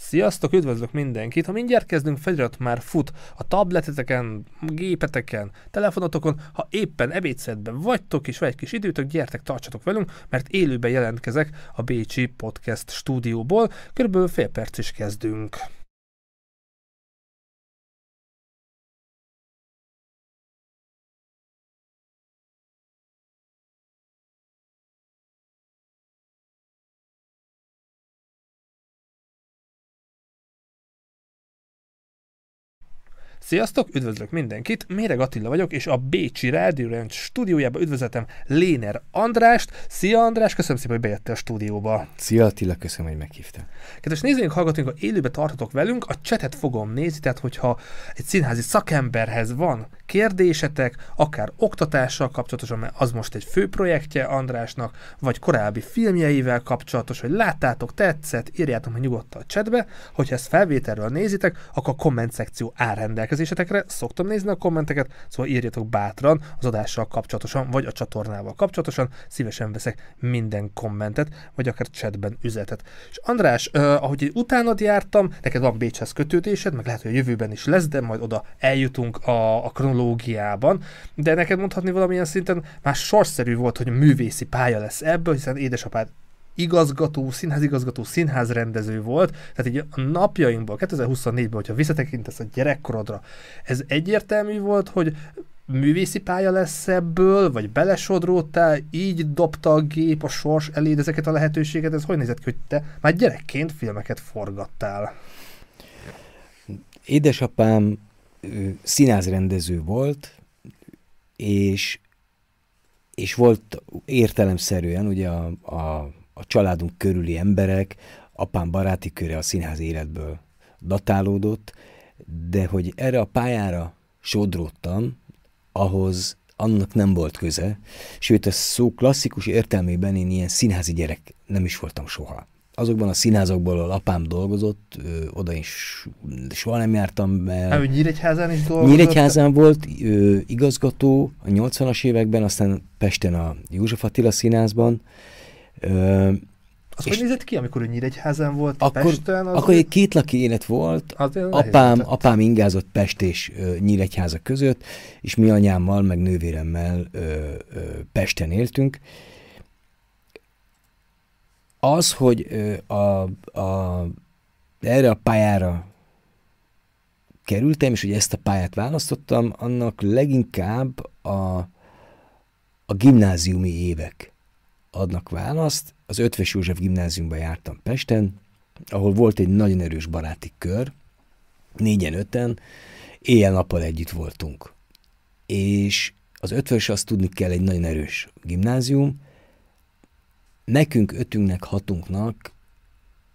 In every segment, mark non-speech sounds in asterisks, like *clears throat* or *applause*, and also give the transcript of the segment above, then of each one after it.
Sziasztok, üdvözlök mindenkit! Ha mindjárt kezdünk, felirat már fut a tableteteken, gépeteken, telefonotokon. Ha éppen ebédszedben vagytok és vagy egy kis időtök, gyertek, tartsatok velünk, mert élőben jelentkezek a Bécsi Podcast stúdióból. Körülbelül fél perc is kezdünk. Sziasztok, üdvözlök mindenkit, Méreg Attila vagyok, és a Bécsi Rádió Ranch stúdiójába üdvözletem Léner Andrást. Szia András, köszönöm szépen, hogy bejöttél a stúdióba. Szia Attila, köszönöm, hogy meghívtál. Kedves nézőink, hallgatóink, ha élőbe tartotok velünk, a csetet fogom nézni, tehát hogyha egy színházi szakemberhez van kérdésetek, akár oktatással kapcsolatosan, mert az most egy fő projektje Andrásnak, vagy korábbi filmjeivel kapcsolatos, hogy láttátok, tetszett, írjátok meg nyugodtan a chatbe, hogyha ezt felvételről nézitek, akkor a komment szekció áll rendelkezésetekre, szoktam nézni a kommenteket, szóval írjatok bátran az adással kapcsolatosan, vagy a csatornával kapcsolatosan, szívesen veszek minden kommentet, vagy akár chatben üzetet. És András, uh, ahogy utánad jártam, neked van Bécshez kötődésed, meg lehet, hogy a jövőben is lesz, de majd oda eljutunk a, a kronológiában, de neked mondhatni valamilyen szinten már sorszerű volt, hogy művészi pálya lesz ebből, hiszen édesapád igazgató, színházigazgató, színházrendező volt, tehát így a napjainkból, 2024-ben, hogyha visszatekintesz a gyerekkorodra, ez egyértelmű volt, hogy művészi pálya lesz ebből, vagy belesodródtál, így dobta a gép a sors eléd ezeket a lehetőséget, ez hogy nézett ki, hogy te már gyerekként filmeket forgattál? Édesapám színházrendező volt, és, és volt értelemszerűen ugye a, a, a családunk körüli emberek, apám baráti köre a színház életből datálódott, de hogy erre a pályára sodródtam, ahhoz annak nem volt köze, sőt a szó klasszikus értelmében én ilyen színházi gyerek nem is voltam soha azokban a színházakból, ahol apám dolgozott, ö, oda is soha nem jártam be. Hát, Nyíregyházán is dolgozott? Nyíregyházán volt ö, igazgató a 80-as években, aztán Pesten a József Attila színházban. Ö, az hogy nézett ki, amikor ő Nyíregyházán volt akkor, Pesten? Az akkor egy két laki élet volt, apám, apám ingázott Pest és ö, Nyíregyháza között, és mi anyámmal, meg nővéremmel ö, ö, Pesten éltünk, az, hogy a, a, erre a pályára kerültem, és hogy ezt a pályát választottam, annak leginkább a, a gimnáziumi évek adnak választ. Az Ötves József gimnáziumba jártam Pesten, ahol volt egy nagyon erős baráti kör, négyen, öten, éjjel-nappal együtt voltunk. És az ötves azt tudni kell egy nagyon erős gimnázium, nekünk ötünknek, hatunknak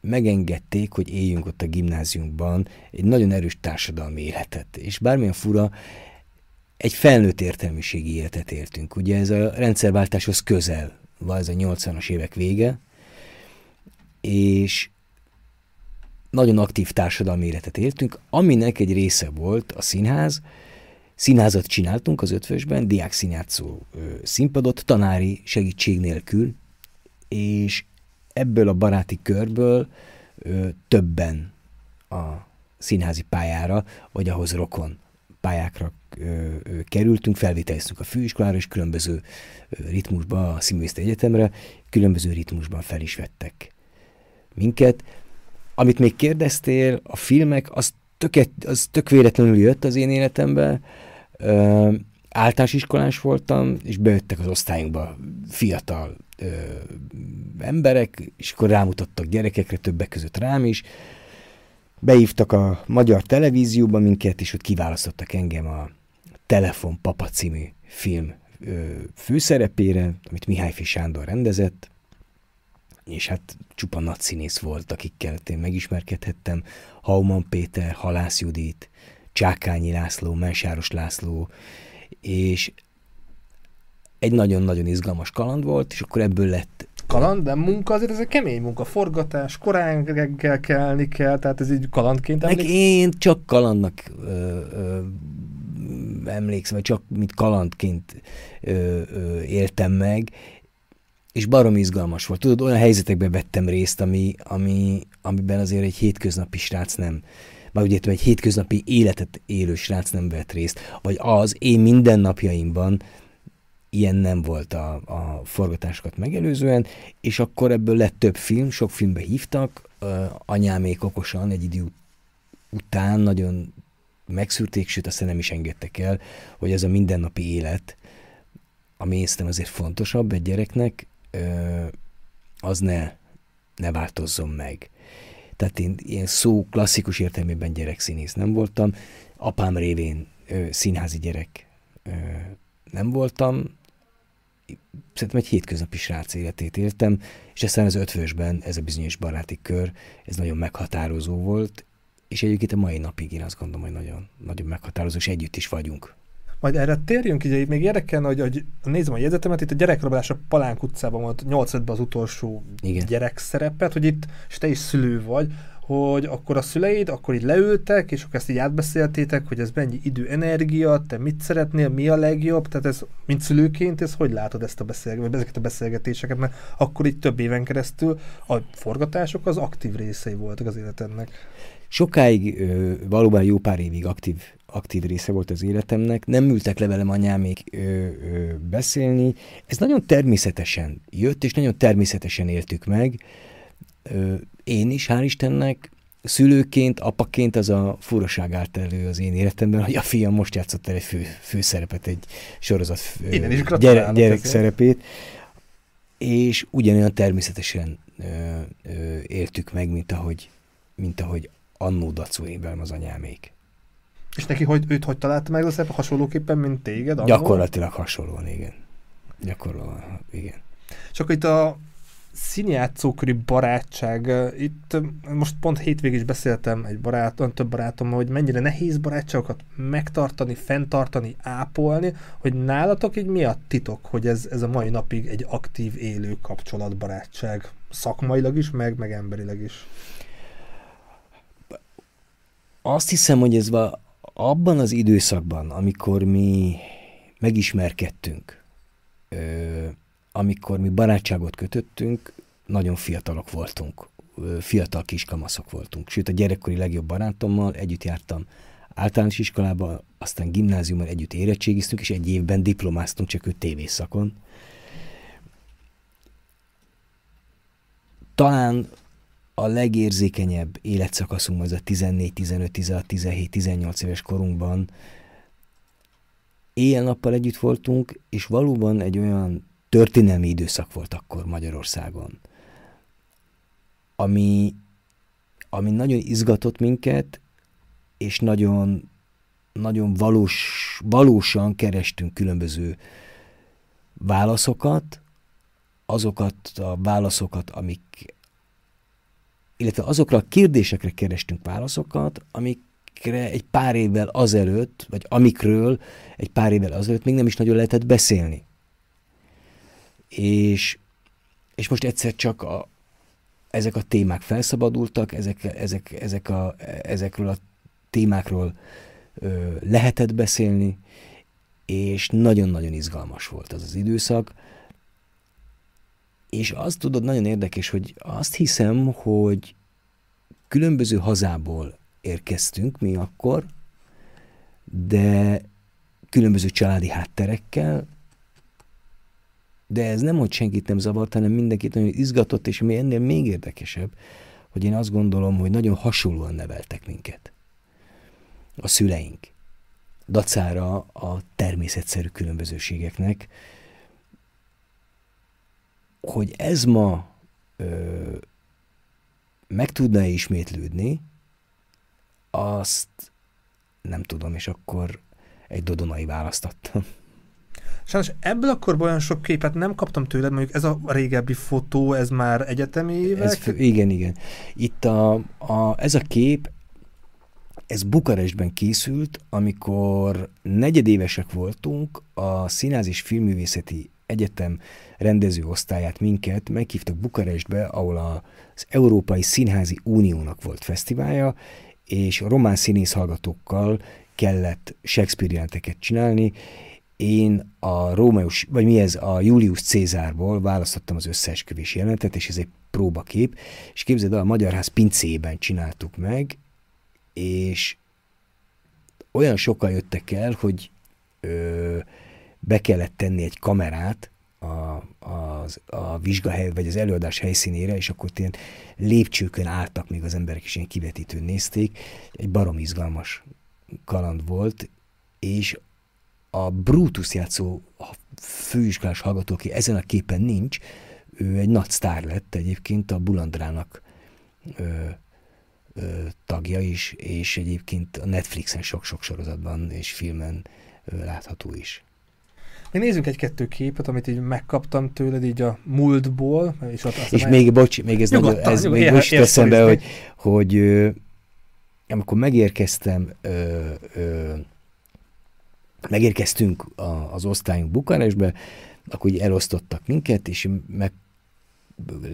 megengedték, hogy éljünk ott a gimnáziumban egy nagyon erős társadalmi életet. És bármilyen fura, egy felnőtt értelmiségi életet éltünk. Ugye ez a rendszerváltáshoz közel a 80-as évek vége, és nagyon aktív társadalmi életet éltünk, aminek egy része volt a színház, Színházat csináltunk az ötvösben, diák színjátszó színpadot, tanári segítség nélkül, és ebből a baráti körből ö, többen a színházi pályára, vagy ahhoz rokon pályákra kerültünk, felvételiztünk a főiskolára, és különböző ritmusban, a Színművészeti Egyetemre, különböző ritmusban fel is vettek minket. Amit még kérdeztél, a filmek, az, töket, az tök véletlenül jött az én életembe. Ö, általános iskolás voltam, és bejöttek az osztályunkba fiatal ö, emberek, és akkor rámutattak gyerekekre, többek között rám is. Beívtak a magyar televízióba minket, és ott kiválasztottak engem a Telefon Papa című film ö, főszerepére, amit Mihály Sándor rendezett, és hát csupa nagy színész volt, akikkel én megismerkedhettem. Hauman Péter, Halász Judit, Csákányi László, Mensáros László, és egy nagyon-nagyon izgalmas kaland volt, és akkor ebből lett kaland, de munka azért ez egy kemény munka, forgatás, korán reggel kelni kell, tehát ez így kalandként emlékszem. én csak kalandnak ö, ö, emlékszem, vagy csak mint kalandként ö, ö, éltem meg. és barom izgalmas volt. Tudod, olyan helyzetekben vettem részt, ami, ami, amiben azért egy hétköznapi srác nem, már ugye egy hétköznapi életet élő srác nem vett részt, vagy az én mindennapjaimban ilyen nem volt a, a forgatásokat megelőzően, és akkor ebből lett több film, sok filmbe hívtak, anyámék okosan egy idő után nagyon megszűrték, sőt aztán nem is engedtek el, hogy ez a mindennapi élet, ami észtem azért fontosabb egy gyereknek, az ne, ne változzon meg. Tehát én ilyen szó klasszikus értelmében gyerekszínész nem voltam, apám révén színházi gyerek nem voltam, szerintem egy hétköznapi srác életét éltem, és aztán az ötvösben ez a bizonyos baráti kör, ez nagyon meghatározó volt, és egyébként a mai napig én azt gondolom, hogy nagyon, nagyon meghatározó, és együtt is vagyunk. Majd erre térjünk, ugye még érdekelne, hogy, hogy nézem a jegyzetemet, itt a gyerekrablás a Palánk utcában volt 85-ben az utolsó Igen. gyerek szerepet, hogy itt, és te is szülő vagy, hogy akkor a szüleid, akkor így leültek, és akkor ezt így átbeszéltétek, hogy ez mennyi idő, energia, te mit szeretnél, mi a legjobb, tehát ez, mint szülőként, ez hogy látod ezt a beszélgetést, ezeket a beszélgetéseket, mert akkor így több éven keresztül a forgatások az aktív részei voltak az életednek. Sokáig, valóban jó pár évig aktív, aktív része volt az életemnek, nem ültek le velem anyámék ö, ö, beszélni, ez nagyon természetesen jött, és nagyon természetesen éltük meg, ö, én is, hál' Istennek, szülőként, apaként az a furaság állt elő az én életemben, hogy a fiam most játszott el egy fő, főszerepet, egy sorozat Innen is gyere, gyerek szerepét, és ugyanolyan természetesen ö, ö, éltük meg, mint ahogy, mint ahogy annó Dacuénben az anyámék. És neki hogy, őt hogy találta meg az hasonlóképpen, mint téged? Annól? Gyakorlatilag hasonlóan, igen. Gyakorlatilag, igen. Csak itt a színjátszóköri barátság. Itt most pont hétvégig is beszéltem egy barátom, több barátommal, hogy mennyire nehéz barátságokat megtartani, fenntartani, ápolni, hogy nálatok így mi a titok, hogy ez, ez a mai napig egy aktív, élő kapcsolatbarátság szakmailag is, meg, meg emberileg is. Azt hiszem, hogy ez abban az időszakban, amikor mi megismerkedtünk, ö, amikor mi barátságot kötöttünk, nagyon fiatalok voltunk, fiatal kiskamaszok voltunk. Sőt, a gyerekkori legjobb barátommal együtt jártam általános iskolába, aztán gimnáziumban együtt érettségiztünk, és egy évben diplomáztunk, csak ő tévészakon. Talán a legérzékenyebb életszakaszunk az a 14, 15, 16, 17, 18 éves korunkban. Éjjel-nappal együtt voltunk, és valóban egy olyan történelmi időszak volt akkor Magyarországon, ami, ami nagyon izgatott minket, és nagyon, nagyon valós, valósan kerestünk különböző válaszokat, azokat a válaszokat, amik, illetve azokra a kérdésekre kerestünk válaszokat, amikre egy pár évvel azelőtt, vagy amikről egy pár évvel azelőtt még nem is nagyon lehetett beszélni és, és most egyszer csak a, ezek a témák felszabadultak, ezek, ezek, ezek a, ezekről a témákról ö, lehetett beszélni, és nagyon-nagyon izgalmas volt az az időszak. És azt tudod, nagyon érdekes, hogy azt hiszem, hogy különböző hazából érkeztünk mi akkor, de különböző családi hátterekkel, de ez nem, hogy senkit nem zavart, hanem mindenkit nagyon izgatott, és ami ennél még érdekesebb, hogy én azt gondolom, hogy nagyon hasonlóan neveltek minket. A szüleink. Dacára a természetszerű különbözőségeknek, hogy ez ma ö, meg tudna ismétlődni, azt nem tudom, és akkor egy dodonai választattam. Sajnos ebből a korban olyan sok képet nem kaptam tőled, mondjuk ez a régebbi fotó, ez már egyetemi évek? Ez, igen, igen. Itt a, a, ez a kép, ez Bukarestben készült, amikor negyedévesek voltunk, a Színház és Filmművészeti Egyetem rendező osztályát minket meghívtak Bukarestbe, ahol az Európai Színházi Uniónak volt fesztiválja, és a román színész hallgatókkal kellett Shakespeare jelenteket csinálni, én a Rómeus, vagy mi ez, a Julius Cézárból választottam az összeesküvés jelenetet, és ez egy próbakép, és képzeld el, a Magyarház pincében csináltuk meg, és olyan sokan jöttek el, hogy ö, be kellett tenni egy kamerát a, a, a vizsgahely, vagy az előadás helyszínére, és akkor ilyen lépcsőkön álltak még az emberek, és ilyen kivetítőn nézték. Egy barom izgalmas kaland volt, és a Brutus játszó a főiskolás hallgató, aki ezen a képen nincs, ő egy nagy sztár lett egyébként a Bulandrának ö, ö, tagja is, és egyébként a Netflixen sok-sok sorozatban és filmen ö, látható is. Még nézzünk egy-kettő képet, amit így megkaptam tőled így a múltból. És, ott és még, bocs, még ez, nagyon, ez még most teszem be, hogy, hogy ö, amikor megérkeztem ö, ö, megérkeztünk a, az osztályunk Bukarestbe, akkor így elosztottak minket, és meg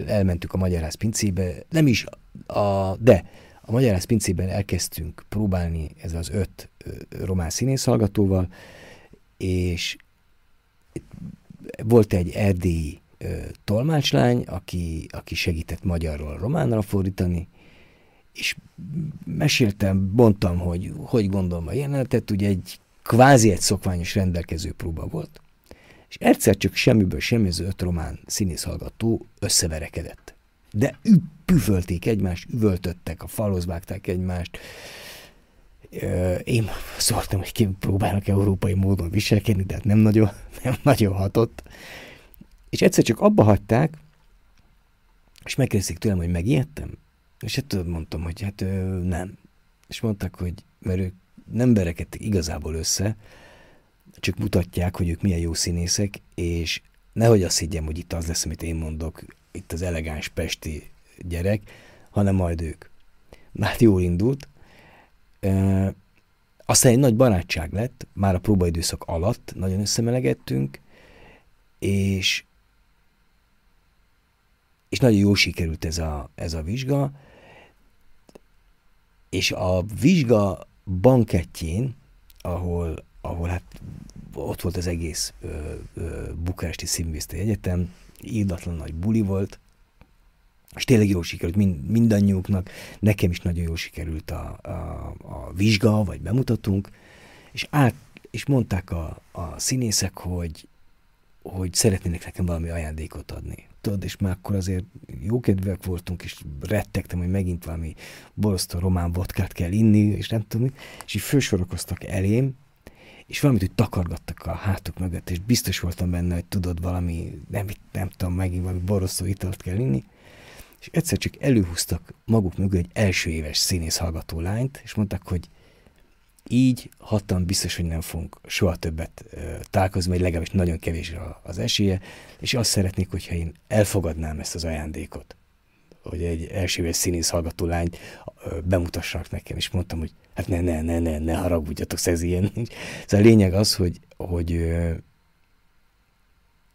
elmentük a Magyarász pincébe, nem is, a, de a Magyarász pincében elkezdtünk próbálni ez az öt román színészhallgatóval, és volt egy erdélyi tolmácslány, aki, aki segített magyarról románra fordítani, és meséltem, mondtam, hogy hogy gondolom a jelenetet, ugye egy kvázi egy szokványos rendelkező próba volt, és egyszer csak semmiből semmi az öt román színészhallgató összeverekedett. De püfölték egymást, üvöltöttek, a falhoz vágták egymást. Én szóltam, hogy ki próbálnak európai módon viselkedni, de hát nem nagyon, *laughs* nem nagyon hatott. És egyszer csak abba hagyták, és megkérdezték tőlem, hogy megijedtem. És hát mondtam, hogy hát nem. És mondták, hogy mert ők nem verekedtek igazából össze, csak mutatják, hogy ők milyen jó színészek, és nehogy azt higgyem, hogy itt az lesz, amit én mondok, itt az elegáns pesti gyerek, hanem majd ők. Hát jól indult. Aztán egy nagy barátság lett, már a próbaidőszak alatt nagyon összemelegettünk, és és nagyon jól sikerült ez a, ez a vizsga, és a vizsga bankettjén, ahol, ahol hát ott volt az egész ö, ö, Bukaresti Színvészti Egyetem, írdatlan nagy buli volt, és tényleg jól sikerült mind, mindannyiuknak, nekem is nagyon jól sikerült a, a, a vizsga, vagy bemutatunk, és át, és mondták a, a színészek, hogy, hogy szeretnének nekem valami ajándékot adni. Tudod, és már akkor azért jókedvűek voltunk, és rettegtem, hogy megint valami borosztó román vodkát kell inni, és nem tudom, és így fősorokoztak elém, és valamit, hogy takargattak a hátuk mögött, és biztos voltam benne, hogy tudod valami, nem, nem tudom, megint valami borosztó italt kell inni, és egyszer csak előhúztak maguk mögé egy első éves színész hallgató lányt, és mondták, hogy így hatan biztos, hogy nem fogunk soha többet találkozni, vagy legalábbis nagyon kevés az esélye, és azt szeretnék, hogyha én elfogadnám ezt az ajándékot, hogy egy elsőves színész hallgató lányt bemutassanak nekem, és mondtam, hogy hát ne, ne, ne, ne, ne haragudjatok, ez ilyen nincs. Szóval a lényeg az, hogy, hogy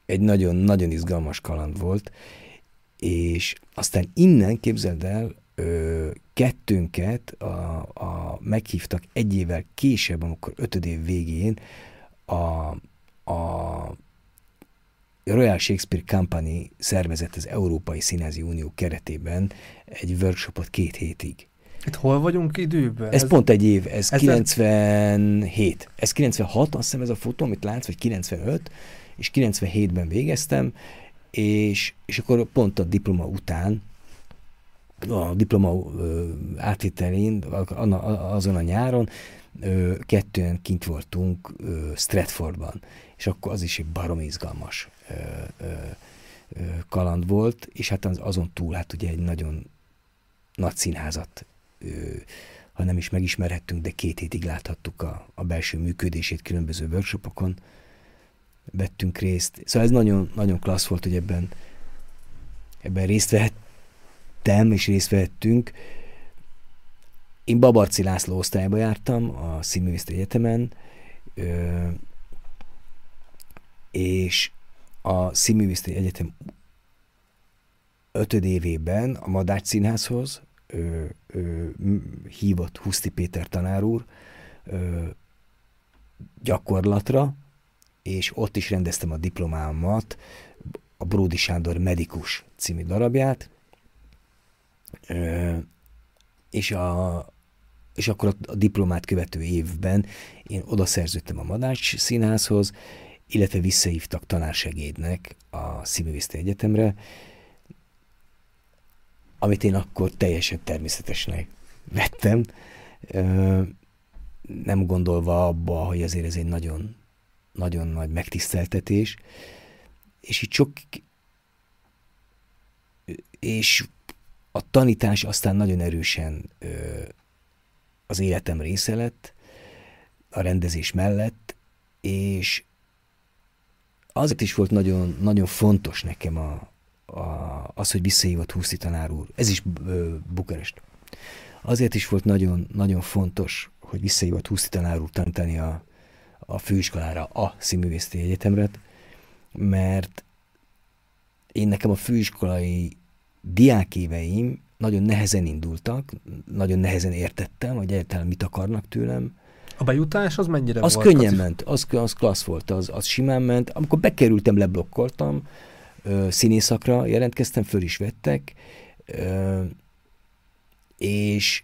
egy nagyon-nagyon izgalmas kaland volt, és aztán innen képzeld el, ö, kettőnket a, a, meghívtak egy évvel később, amikor ötöd év végén a, a Royal Shakespeare Company szervezett az Európai Színházi Unió keretében egy workshopot két hétig. Itt hol vagyunk időben? Ez, ez pont egy év, ez, ez 97. Ez 96, azt hiszem ez a fotó, amit látsz, vagy 95, és 97-ben végeztem, és, és akkor pont a diploma után a diploma átvitelén, azon a nyáron kettően kint voltunk Stratfordban, és akkor az is egy barom izgalmas kaland volt, és hát azon túl, hát ugye egy nagyon nagy színházat, ha nem is megismerhettünk, de két hétig láthattuk a, a belső működését különböző workshopokon, vettünk részt. Szóval ez nagyon, nagyon klassz volt, hogy ebben, ebben részt vehet, vettem és részt vettünk. Én Babarci László osztályba jártam a Színművészeti Egyetemen, és a Színművészeti Egyetem ötöd évében a Madács Színházhoz ö, ö, hívott Huszti Péter tanár úr ö, gyakorlatra, és ott is rendeztem a diplomámat, a Bródi Sándor Medikus című darabját, és, a, és akkor a diplomát követő évben én oda a Madács Színházhoz, illetve visszahívtak tanársegédnek a Színművészeti Egyetemre, amit én akkor teljesen természetesnek vettem, nem gondolva abba, hogy azért ez egy nagyon, nagyon nagy megtiszteltetés, és itt sok és a tanítás aztán nagyon erősen az életem része lett, a rendezés mellett, és azért is volt nagyon, nagyon fontos nekem a, a, az, hogy visszahívott Húszi tanár úr. Ez is ö, Bukarest. Azért is volt nagyon, nagyon fontos, hogy visszahívott Húszi tanár úr tanítani a, a főiskolára, a Színművészeti Egyetemre, mert én nekem a főiskolai diákéveim nagyon nehezen indultak, nagyon nehezen értettem, hogy egyáltalán mit akarnak tőlem. A bejutás az mennyire az volt? Az könnyen ment, az, az klassz volt, az, az simán ment. Amikor bekerültem, leblokkoltam, ö, színészakra jelentkeztem, föl is vettek, ö, és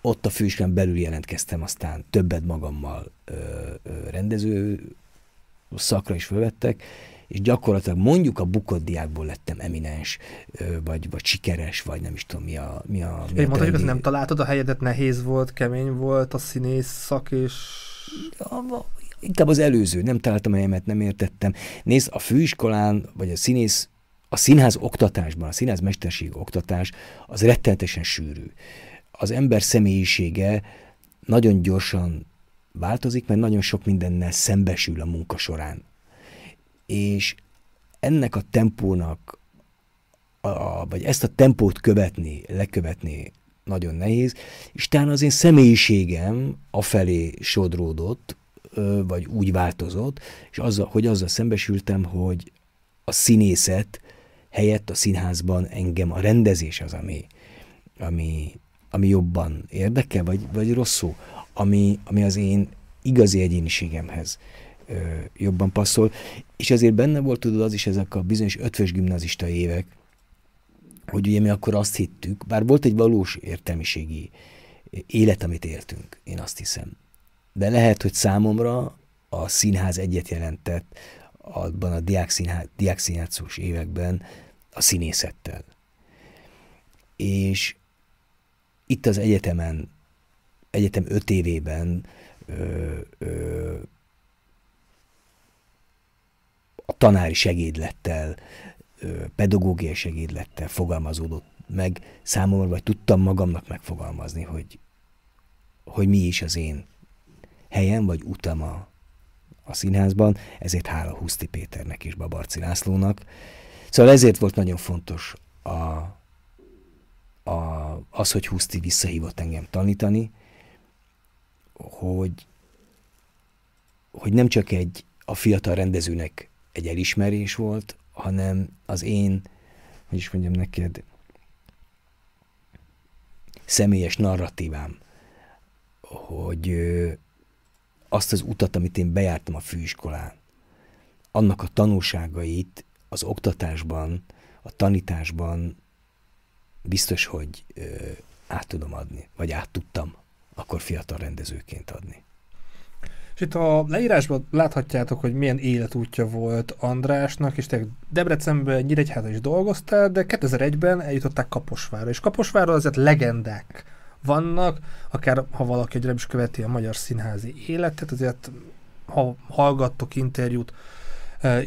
ott a főiskolán belül jelentkeztem aztán többet magammal ö, ö, rendező szakra is fölvettek, és gyakorlatilag mondjuk a bukott diákból lettem eminens, vagy, vagy sikeres, vagy nem is tudom mi a... Mi a, mi Én mondta, hogy nem találtad a helyedet, nehéz volt, kemény volt a színész szak, és... Inkább az előző, nem találtam a helyemet, nem értettem. Nézd, a főiskolán, vagy a színész, a színház oktatásban, a színház mesterség oktatás, az rettenetesen sűrű. Az ember személyisége nagyon gyorsan változik, mert nagyon sok mindennel szembesül a munka során. És ennek a tempónak, a, vagy ezt a tempót követni, lekövetni nagyon nehéz, és talán az én személyiségem afelé sodródott, vagy úgy változott, és azzal, hogy azzal szembesültem, hogy a színészet helyett a színházban engem a rendezés az, ami, ami, ami jobban érdekel, vagy, vagy rosszul, ami, ami az én igazi egyéniségemhez jobban passzol, és ezért benne volt tudod az is ezek a bizonyos ötvös gimnazista évek, hogy ugye mi akkor azt hittük, bár volt egy valós értelmiségi élet, amit éltünk, én azt hiszem. De lehet, hogy számomra a színház egyet jelentett abban a diákszínjátszós években a színészettel. És itt az egyetemen, egyetem öt évében ö, ö, a tanári segédlettel, pedagógiai segédlettel fogalmazódott meg számomra, vagy tudtam magamnak megfogalmazni, hogy, hogy mi is az én helyem, vagy utam a, a színházban, ezért hála Huszti Péternek és Babarci Lászlónak. Szóval ezért volt nagyon fontos a, a, az, hogy Huszti visszahívott engem tanítani, hogy, hogy nem csak egy a fiatal rendezőnek egy elismerés volt, hanem az én, hogy is mondjam neked, személyes narratívám, hogy azt az utat, amit én bejártam a főiskolán, annak a tanulságait az oktatásban, a tanításban biztos, hogy át tudom adni, vagy át tudtam akkor fiatal rendezőként adni. És itt a leírásban láthatjátok, hogy milyen életútja volt Andrásnak, és te Debrecenben, Nyíregyházan is dolgoztál, de 2001-ben eljutották Kaposvárra, és Kaposvárra azért legendák vannak, akár ha valaki egyre is követi a magyar színházi életet, azért ha hallgattok interjút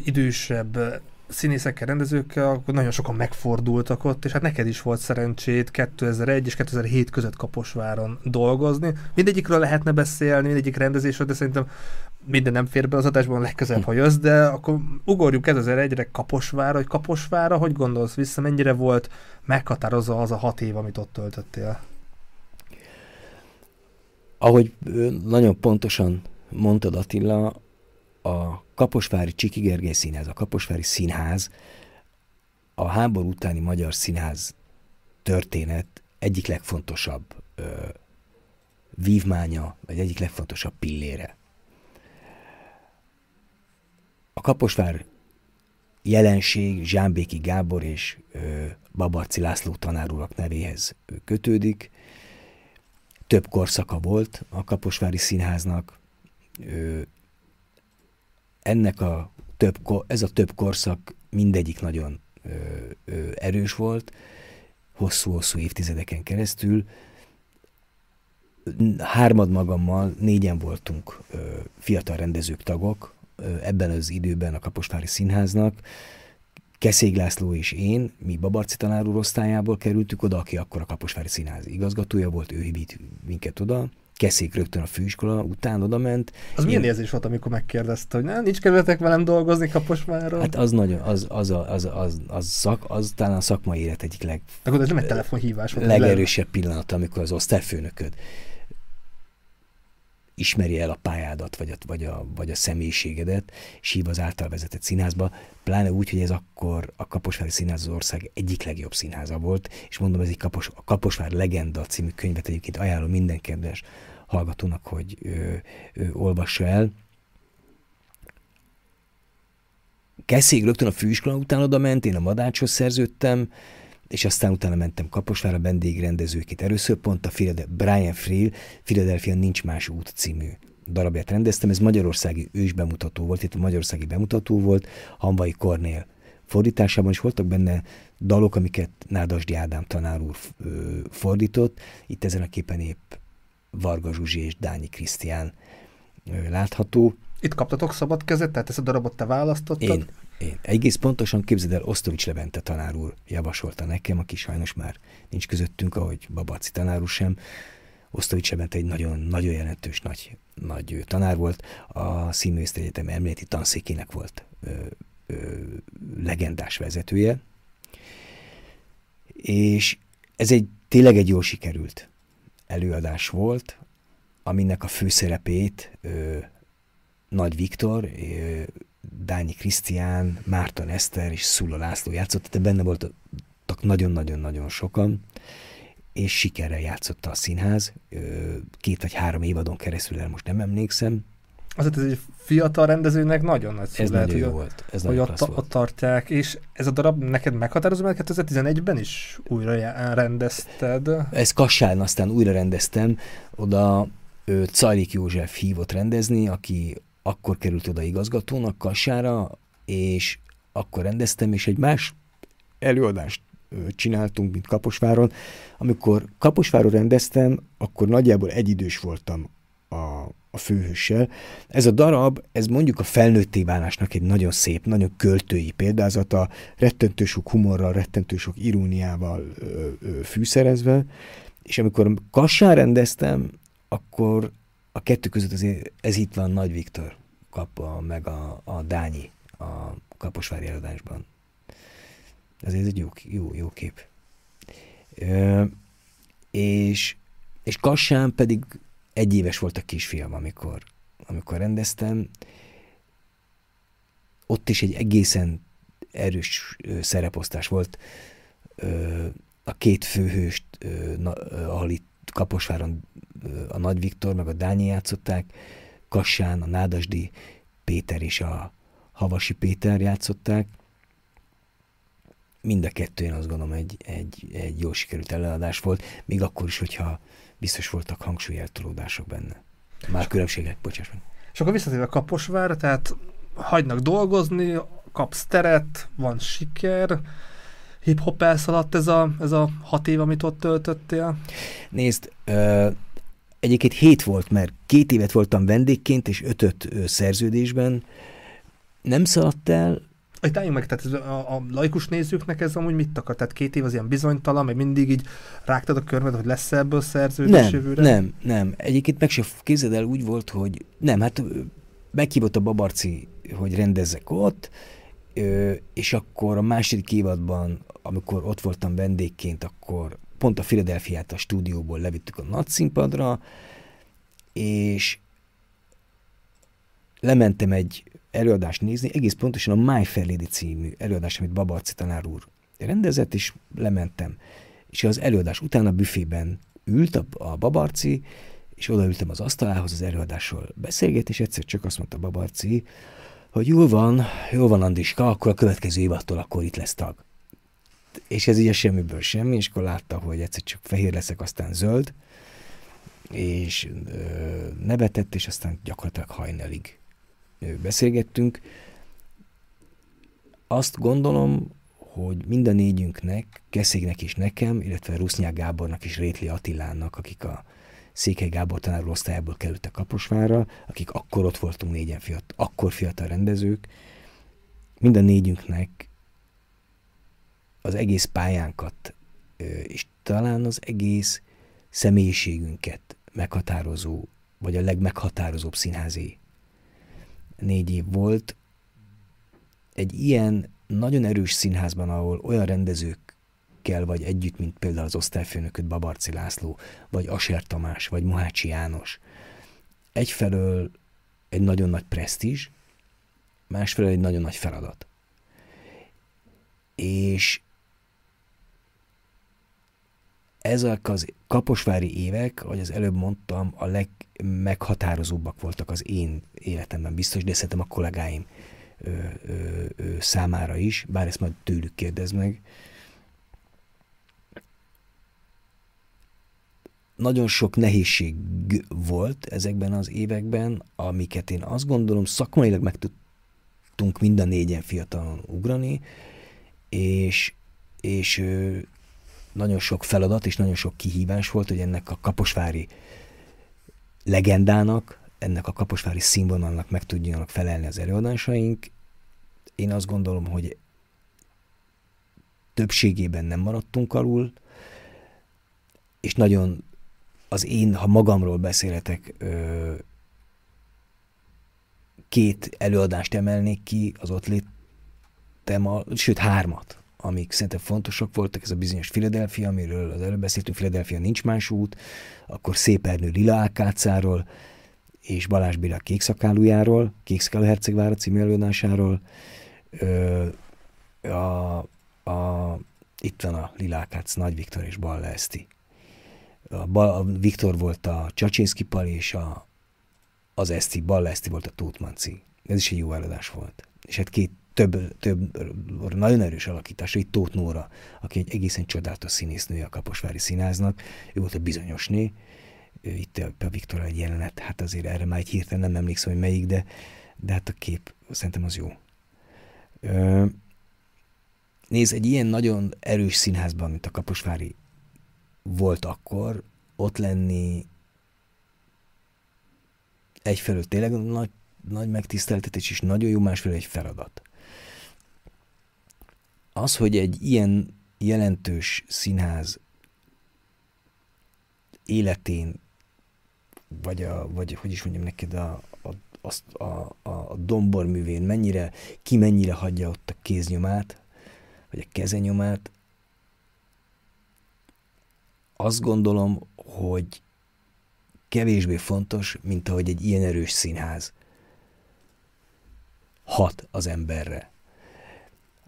idősebb színészekkel, rendezőkkel, akkor nagyon sokan megfordultak ott, és hát neked is volt szerencsét 2001 és 2007 között Kaposváron dolgozni. Mindegyikről lehetne beszélni, mindegyik rendezésről, de szerintem minden nem fér be az adásban legközelebb, ha jössz, de akkor ugorjuk 2001-re Kaposvára, hogy Kaposvára, hogy gondolsz vissza, mennyire volt meghatározó az a hat év, amit ott töltöttél? Ahogy nagyon pontosan mondtad Attila, a Kaposvári Csiki Gergely Színház, a Kaposvári Színház a háború utáni magyar színház történet egyik legfontosabb ö, vívmánya, vagy egyik legfontosabb pillére. a Kaposvár jelenség Zsámbéki Gábor és ö, Babarci László tanárurak nevéhez kötődik. Több korszaka volt a Kaposvári Színháznak. Ö, ennek a több, ez a több korszak mindegyik nagyon ö, ö, erős volt, hosszú-hosszú évtizedeken keresztül. Hármad magammal, négyen voltunk ö, fiatal rendezők tagok ö, ebben az időben a Kaposvári Színháznak. Keszég László és én, mi Babarci tanár úr osztályából kerültük oda, aki akkor a Kaposvári Színház igazgatója volt, ő hívít minket oda, Keszék rögtön a főiskola után oda ment. Az milyen érzés volt, amikor megkérdezte, hogy nem, nincs kedvetek velem dolgozni Kaposváron? Hát az nagyon, az, az, az, az, az, az, szak, az talán a szakmai élet egyik leg... Akkor ez nem egy telefonhívás volt. Legerősebb pillanat, amikor az osztályfőnököd ismeri el a pályádat, vagy a, vagy, a, vagy a személyiségedet, és hív az által vezetett színházba, pláne úgy, hogy ez akkor a Kaposvári Színház az ország egyik legjobb színháza volt, és mondom, ez egy Kapos, a Kaposvár Legenda című könyvet egyébként ajánlom minden kedves hallgatónak, hogy ő, ő olvassa el. Keszég rögtön a főiskola után oda ment, én a Madácshoz szerződtem, és aztán utána mentem Kaposvára vendégrendezőként. Először pont a Brian Frill, Philadelphia Nincs Más út című darabját rendeztem. Ez magyarországi ős bemutató volt, itt a magyarországi bemutató volt, Hanvai Kornél fordításában is voltak benne dalok, amiket Nádasdi Ádám tanár úr fordított. Itt ezen a képen épp Varga Zsuzsi és Dányi Krisztián látható. Itt kaptatok szabad kezet, tehát ezt a darabot te választottad? Én, én. Egész pontosan képzeld el, Osztovics Levente tanár úr javasolta nekem, aki sajnos már nincs közöttünk, ahogy Babaci tanár úr sem. Osztovics Levente egy nagyon, nagyon jelentős nagy, nagy tanár volt. A Színművészeti Egyetem emléleti tanszékének volt ö, ö, legendás vezetője. És ez egy tényleg egy jól sikerült előadás volt, aminek a főszerepét ö, Nagy Viktor, ö, Dányi Krisztián, Márton Eszter és Szula László játszott, de benne voltak nagyon-nagyon-nagyon sokan, és sikerrel játszotta a színház. Két vagy három évadon keresztül, el most nem emlékszem. Azért ez egy fiatal rendezőnek nagyon nagy szó Ez lehet, nagyon jó volt. Ez hogy ott, ott tartják, és ez a darab neked meghatározó, mert 2011-ben is újra rendezted. Ez Kassán aztán újra rendeztem, oda Cajlik József hívott rendezni, aki akkor került oda igazgatónak Kassára, és akkor rendeztem, és egy más előadást csináltunk, mint Kaposváron. Amikor Kaposváron rendeztem, akkor nagyjából egyidős voltam a, a főhőssel. Ez a darab, ez mondjuk a felnőtté válásnak egy nagyon szép, nagyon költői példázata, rettentő sok humorral, rettentő sok iróniával fűszerezve, és amikor Kassán rendeztem, akkor a kettő között azért ez itt van Nagy Viktor kap meg a, a Dányi a Kaposvári előadásban. Ez egy jó, jó, jó kép. Ö, és, és Kassán pedig egy éves volt a kisfiam, amikor, amikor rendeztem. Ott is egy egészen erős szereposztás volt. Ö, a két főhőst, ö, na, ahol itt Kaposváron a Nagy Viktor meg a Dányi játszották, Kassán, a Nádasdi Péter és a Havasi Péter játszották. Mind a kettő, én azt gondolom, egy, egy, egy jó sikerült előadás volt, még akkor is, hogyha biztos voltak hangsúlyeltolódások benne. Már különbségek, bocsáss meg. És akkor visszatérve Kaposvár, tehát hagynak dolgozni, kapsz teret, van siker, hip-hop elszaladt ez a, ez a hat év, amit ott töltöttél? Nézd, ö, egyébként hét volt, mert két évet voltam vendégként, és ötöt szerződésben. Nem szaladt el. Itt álljunk meg, tehát ez a, a laikus nézőknek ez amúgy mit akar? Tehát két év az ilyen bizonytalan, mert mindig így rágtad a körmed, hogy lesz ebből szerződés nem, jövőre? Nem, nem. Egyébként meg se képzeld el úgy volt, hogy nem, hát meghívott a Babarci, hogy rendezzek ott, és akkor a második évadban, amikor ott voltam vendégként, akkor pont a Philadelphia-t a stúdióból levittük a nagy színpadra, és lementem egy előadást nézni, egész pontosan a My Fair Lady című előadás, amit Babarci tanár úr rendezett, és lementem. És az előadás után a büfében ült a, a Babarci, és odaültem az asztalához az előadásról beszélget, és egyszer csak azt mondta Babarci, hogy jól van, jól van Andriska, akkor a következő évattól akkor itt lesz tag. És ez ugye semmiből semmi, és akkor látta, hogy egyszer csak fehér leszek, aztán zöld, és ö, nevetett, és aztán gyakorlatilag hajnalig beszélgettünk. Azt gondolom, hogy mind a négyünknek, Keszégnek és nekem, illetve Rusznyák Gábornak és Rétli Attilának, akik a Székely Gábor tanár osztályából kerültek Kaposvárra, akik akkor ott voltunk négyen fiatal, akkor fiatal rendezők, mind a négyünknek az egész pályánkat, és talán az egész személyiségünket meghatározó, vagy a legmeghatározóbb színházi négy év volt. Egy ilyen nagyon erős színházban, ahol olyan rendezőkkel vagy együtt, mint például az osztályfőnököt Babarci László, vagy Aser Tamás, vagy Mohácsi János. Egyfelől egy nagyon nagy presztízs, másfelől egy nagyon nagy feladat. És ezek az kaposvári évek, ahogy az előbb mondtam, a legmeghatározóbbak voltak az én életemben biztos, de szerintem a kollégáim ö, ö, ö, számára is, bár ezt majd tőlük kérdez meg. Nagyon sok nehézség volt ezekben az években, amiket én azt gondolom szakmailag meg tudtunk mind a négyen fiatalon ugrani, és, és nagyon sok feladat és nagyon sok kihívás volt, hogy ennek a kaposvári legendának, ennek a kaposvári színvonalnak meg tudjanak felelni az előadásaink. Én azt gondolom, hogy többségében nem maradtunk alul, és nagyon az én, ha magamról beszélhetek, két előadást emelnék ki, az ott létem, a, sőt hármat amik szerintem fontosak voltak, ez a bizonyos Philadelphia, amiről az előbb beszéltünk, Philadelphia nincs más út, akkor Szép Ernő Lila Ákácáról, és Balázs Béla Kékszakálójáról, Kékszakáló Hercegvára című előadásáról, ö, a, a, itt van a Lilákác, Nagy Viktor és Balla Eszti. A, Bal, a Viktor volt a Csacsinszki Pali, és a, az Eszti, Balla Eszti volt a Tótmanci. Ez is egy jó előadás volt. És hát két több, több nagyon erős alakításra, itt Tóth Nóra, aki egy egészen csodálatos színésznője a Kaposvári Színháznak, ő volt a bizonyosné, itt a Viktor egy jelenet, hát azért erre már egy hirtelen nem emlékszem, hogy melyik, de, de hát a kép szerintem az jó. Nézd, egy ilyen nagyon erős színházban, mint a Kaposvári volt akkor, ott lenni egyfelől tényleg nagy, nagy megtiszteltetés, és nagyon jó, másfelől egy feladat az, hogy egy ilyen jelentős színház életén, vagy, a, vagy hogy is mondjam neked, a, a, a, a, a domborművén mennyire, ki mennyire hagyja ott a kéznyomát, vagy a kezenyomát, azt gondolom, hogy kevésbé fontos, mint ahogy egy ilyen erős színház hat az emberre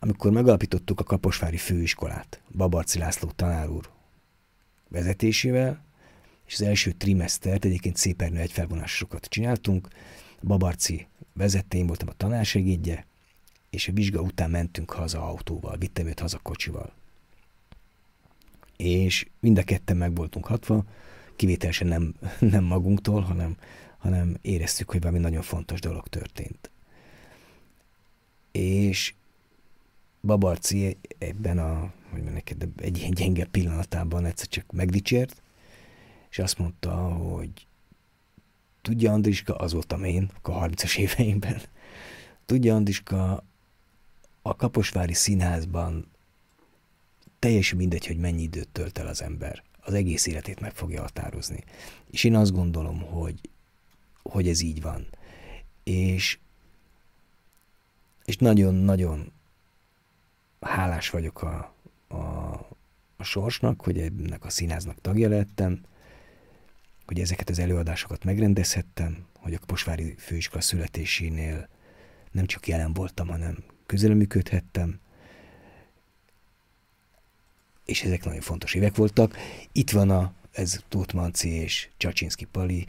amikor megalapítottuk a Kaposvári Főiskolát, Babarci László tanár úr vezetésével, és az első trimestert egyébként szépen egy felvonásokat csináltunk, Babarci vezette, én voltam a tanársegédje, és a vizsga után mentünk haza autóval, vittem őt haza kocsival. És mind a ketten meg voltunk hatva, kivételesen nem, *laughs* nem magunktól, hanem, hanem éreztük, hogy valami nagyon fontos dolog történt. És Babarci ebben a, hogy neked, egy ilyen gyenge pillanatában egyszer csak megdicsért, és azt mondta, hogy tudja Andriska, az voltam én, a 30-as éveimben, tudja Andriska, a Kaposvári Színházban teljesen mindegy, hogy mennyi időt tölt el az ember. Az egész életét meg fogja határozni. És én azt gondolom, hogy, hogy ez így van. És és nagyon-nagyon hálás vagyok a, a, a sorsnak, hogy ennek a színháznak tagja lettem, hogy ezeket az előadásokat megrendezhettem, hogy a Posvári Főiskola születésénél nem csak jelen voltam, hanem közelműködhettem, és ezek nagyon fontos évek voltak. Itt van a, ez Tóth Manci és Csacsinszki Pali,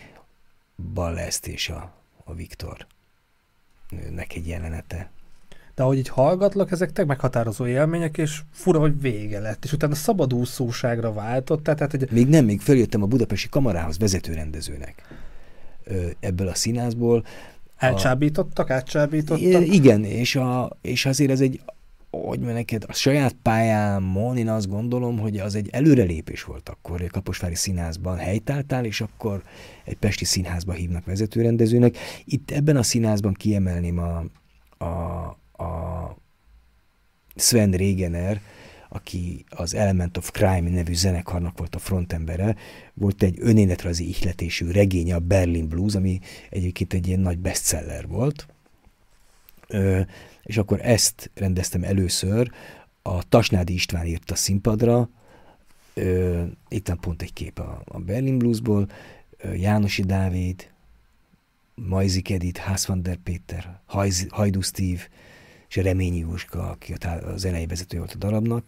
Ballest és a, a Viktor. nek egy jelenete. De ahogy így hallgatlak, ezek teg meghatározó élmények, és fura, hogy vége lett, és utána szabadúszóságra váltott. Tehát, hogy... Még nem, még följöttem a budapesti kamarához vezetőrendezőnek ebből a színházból. Elcsábítottak, átcsábítottak? Igen, és, a, és azért ez egy, hogy neked, a saját pályámon én azt gondolom, hogy az egy előrelépés volt akkor, hogy a Kaposvári Színházban helytáltál, és akkor egy Pesti Színházba hívnak vezetőrendezőnek. Itt ebben a színházban kiemelném a, a, a Sven Regener, aki az Element of Crime nevű zenekarnak volt a frontembere, volt egy önéletrajzi ihletésű regénye, a Berlin Blues, ami egyébként egy ilyen nagy bestseller volt. Ö, és akkor ezt rendeztem először, a Tasnádi István írt a színpadra, ö, itt van pont egy kép a, a Berlin Bluesból, ö, Jánosi Dávid, Majzik Edith, Hász van der Péter, Hajdu Steve, és Reményi Jóska, aki a zenei vezető volt a darabnak.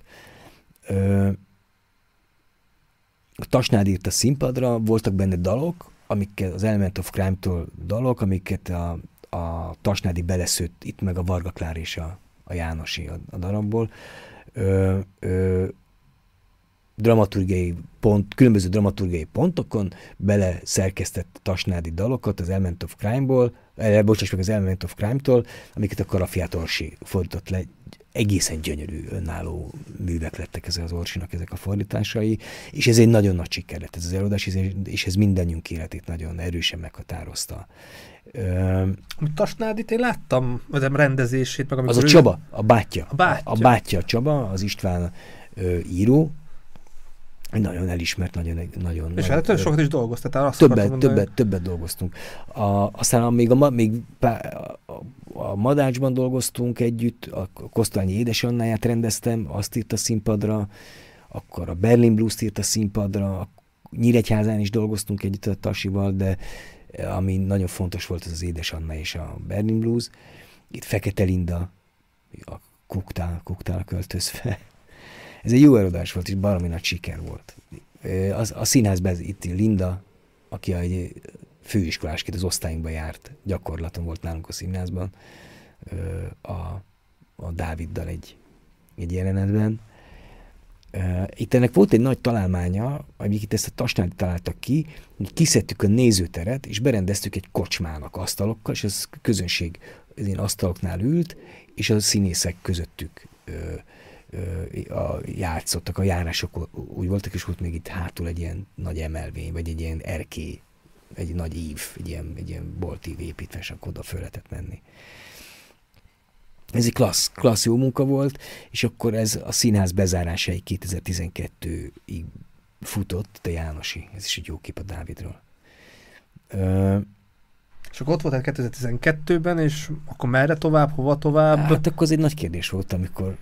A Tasnád írt a színpadra, voltak benne dalok, amiket az Element of Crime-tól dalok, amiket a, a Tasnádi beleszőtt itt meg a Varga Klár és a, a Jánosi a, a darabból. Ö, ö, dramaturgiai pont, különböző dramaturgiai pontokon bele szerkesztett tasnádi dalokat az Element of Crime-ból, bocsáss meg az Element of Crime-tól, amiket a Karafiát Orsi fordított le. Egészen gyönyörű, önálló művek lettek ezek az Orsinak ezek a fordításai, és ez egy nagyon nagy siker lett ez az előadás, és ez mindannyiunk életét nagyon erősen meghatározta. Tasnádit én láttam, az rendezését, meg Az a ő... Csaba, a bátyja. A bátyja. A, a bátyja Csaba, az István ö, író, nagyon elismert, nagyon... nagyon és hát több sokat is dolgoztatál, azt többet, mondani, többet, többet dolgoztunk. A, aztán még, a, még a, a Madácsban dolgoztunk együtt, a Kosztolányi édesannáját rendeztem, azt írt a színpadra, akkor a Berlin Blues-t írt a színpadra, a Nyíregyházán is dolgoztunk együtt a Tasival, de ami nagyon fontos volt, az az édesanna és a Berlin Blues. Itt Fekete Linda, a Kuktál, Kuktál költözve ez egy jó előadás volt, és baromi nagy siker volt. Az, a színházban itt Linda, aki egy főiskolásként az osztályunkban járt, gyakorlaton volt nálunk a színházban, a, a Dáviddal egy, egy jelenetben. Itt ennek volt egy nagy találmánya, amit ezt a Tasnát találtak ki, hogy kiszedtük a nézőteret, és berendeztük egy kocsmának asztalokkal, és az közönség az én asztaloknál ült, és a színészek közöttük a, játszottak, a járások úgy voltak, és volt még itt hátul egy ilyen nagy emelvény, vagy egy ilyen erkély, egy nagy ív, egy ilyen, egy ilyen boltív építve, és akkor oda föl lehetett menni. Ez egy klassz, klassz jó munka volt, és akkor ez a színház bezárásáig 2012-ig futott, de Jánosi, ez is egy jó kép a Dávidról. Ö, és akkor ott voltál 2012-ben, és akkor merre tovább, hova tovább? Hát akkor az egy nagy kérdés volt, amikor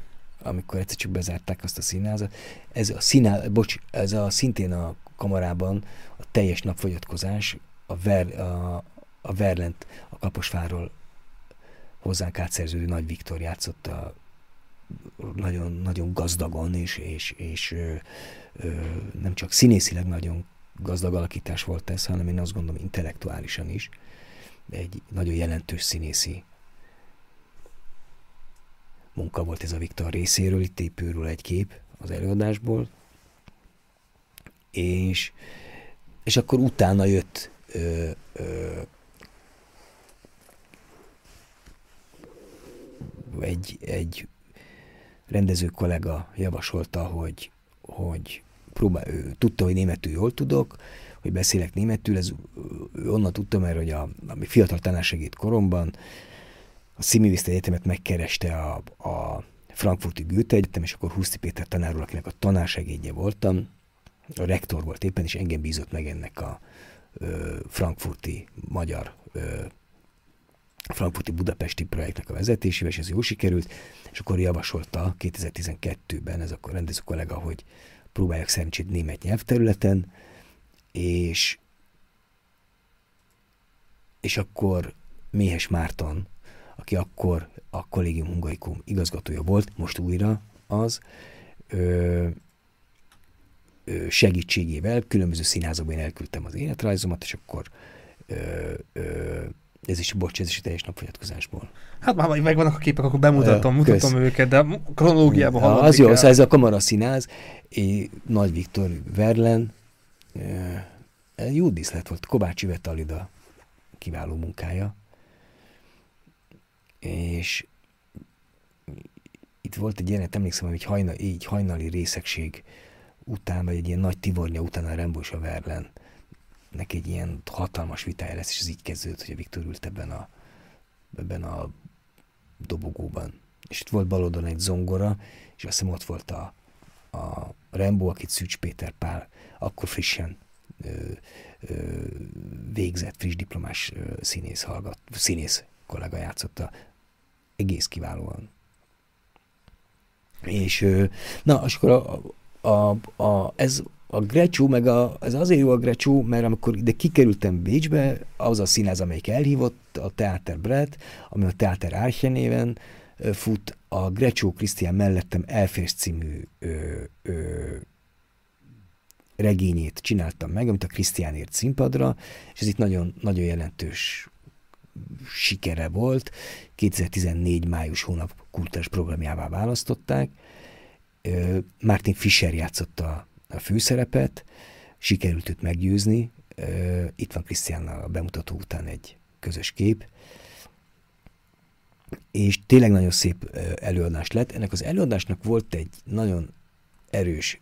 amikor egyszer csak bezárták azt a színházat. Ez a színház, bocs, ez a szintén a kamarában a teljes napfogyatkozás, a, ver, a, a Verlent, a Kaposváról hozzánk átszerződő Nagy Viktor játszotta nagyon, nagyon gazdagon, és, és, és ö, ö, nem csak színészileg nagyon gazdag alakítás volt ez, hanem én azt gondolom intellektuálisan is. Egy nagyon jelentős színészi munka volt ez a Viktor részéről, itt épülről egy kép az előadásból, és, és akkor utána jött ö, ö, egy, egy rendező kollega javasolta, hogy, hogy próbál, ő tudta, hogy németül jól tudok, hogy beszélek németül, ez onnan tudtam, mert hogy a, a fiatal tanársegít koromban a Szimivista Egyetemet megkereste a, a Frankfurti Goethe Egyetem, és akkor Huszti Péter tanár akinek a tanársegédje voltam, a rektor volt éppen, és engem bízott meg ennek a ö, frankfurti magyar ö, frankfurti budapesti projektnek a vezetésével, és ez jó sikerült, és akkor javasolta 2012-ben ez akkor rendező kollega, hogy próbáljak szerencsét német nyelvterületen, és és akkor Méhes Márton aki akkor a kollégium hungarikum igazgatója volt, most újra az, ö, ö, segítségével különböző színházakban elküldtem az életrajzomat, és akkor ö, ö, Ez is, bocs, ez is teljes napfogyatkozásból. Hát már megvannak a képek, akkor bemutatom, Kösz. mutatom őket, de kronológiában ja, Az jó, szóval ez a Kamara Színház, Nagy Viktor Verlen, jó díszlet volt, Kovács Ivet Alida kiváló munkája, és itt volt egy jelenet, emlékszem, hogy hajna, így hajnali részegség után, vagy egy ilyen nagy tivornya után a Rembo és a Verlen neki egy ilyen hatalmas vitája lesz, és ez így kezdődött, hogy a Viktor ült ebben a, ebben a dobogóban. És itt volt baloldalon egy zongora, és azt hiszem ott volt a, a Rembo, akit Szűcs Péter Pál akkor frissen ö, ö, végzett, friss diplomás ö, színész hallgat, színész kollega játszotta egész kiválóan. És na, és akkor a, a, a, ez a Grecsú, meg a, ez azért jó a Grecsú, mert amikor ide kikerültem Bécsbe, az a színház, amelyik elhívott, a Teater Brett, ami a Teater Árche néven fut, a Grecsó Krisztián mellettem Elférsz című ö, ö, regényét csináltam meg, amit a Krisztiánért színpadra, és ez itt nagyon, nagyon jelentős sikere volt. 2014 május hónap kultúrás programjává választották. Martin Fischer játszotta a főszerepet, sikerült őt meggyőzni. Itt van Krisztiánnal a bemutató után egy közös kép. És tényleg nagyon szép előadás lett. Ennek az előadásnak volt egy nagyon erős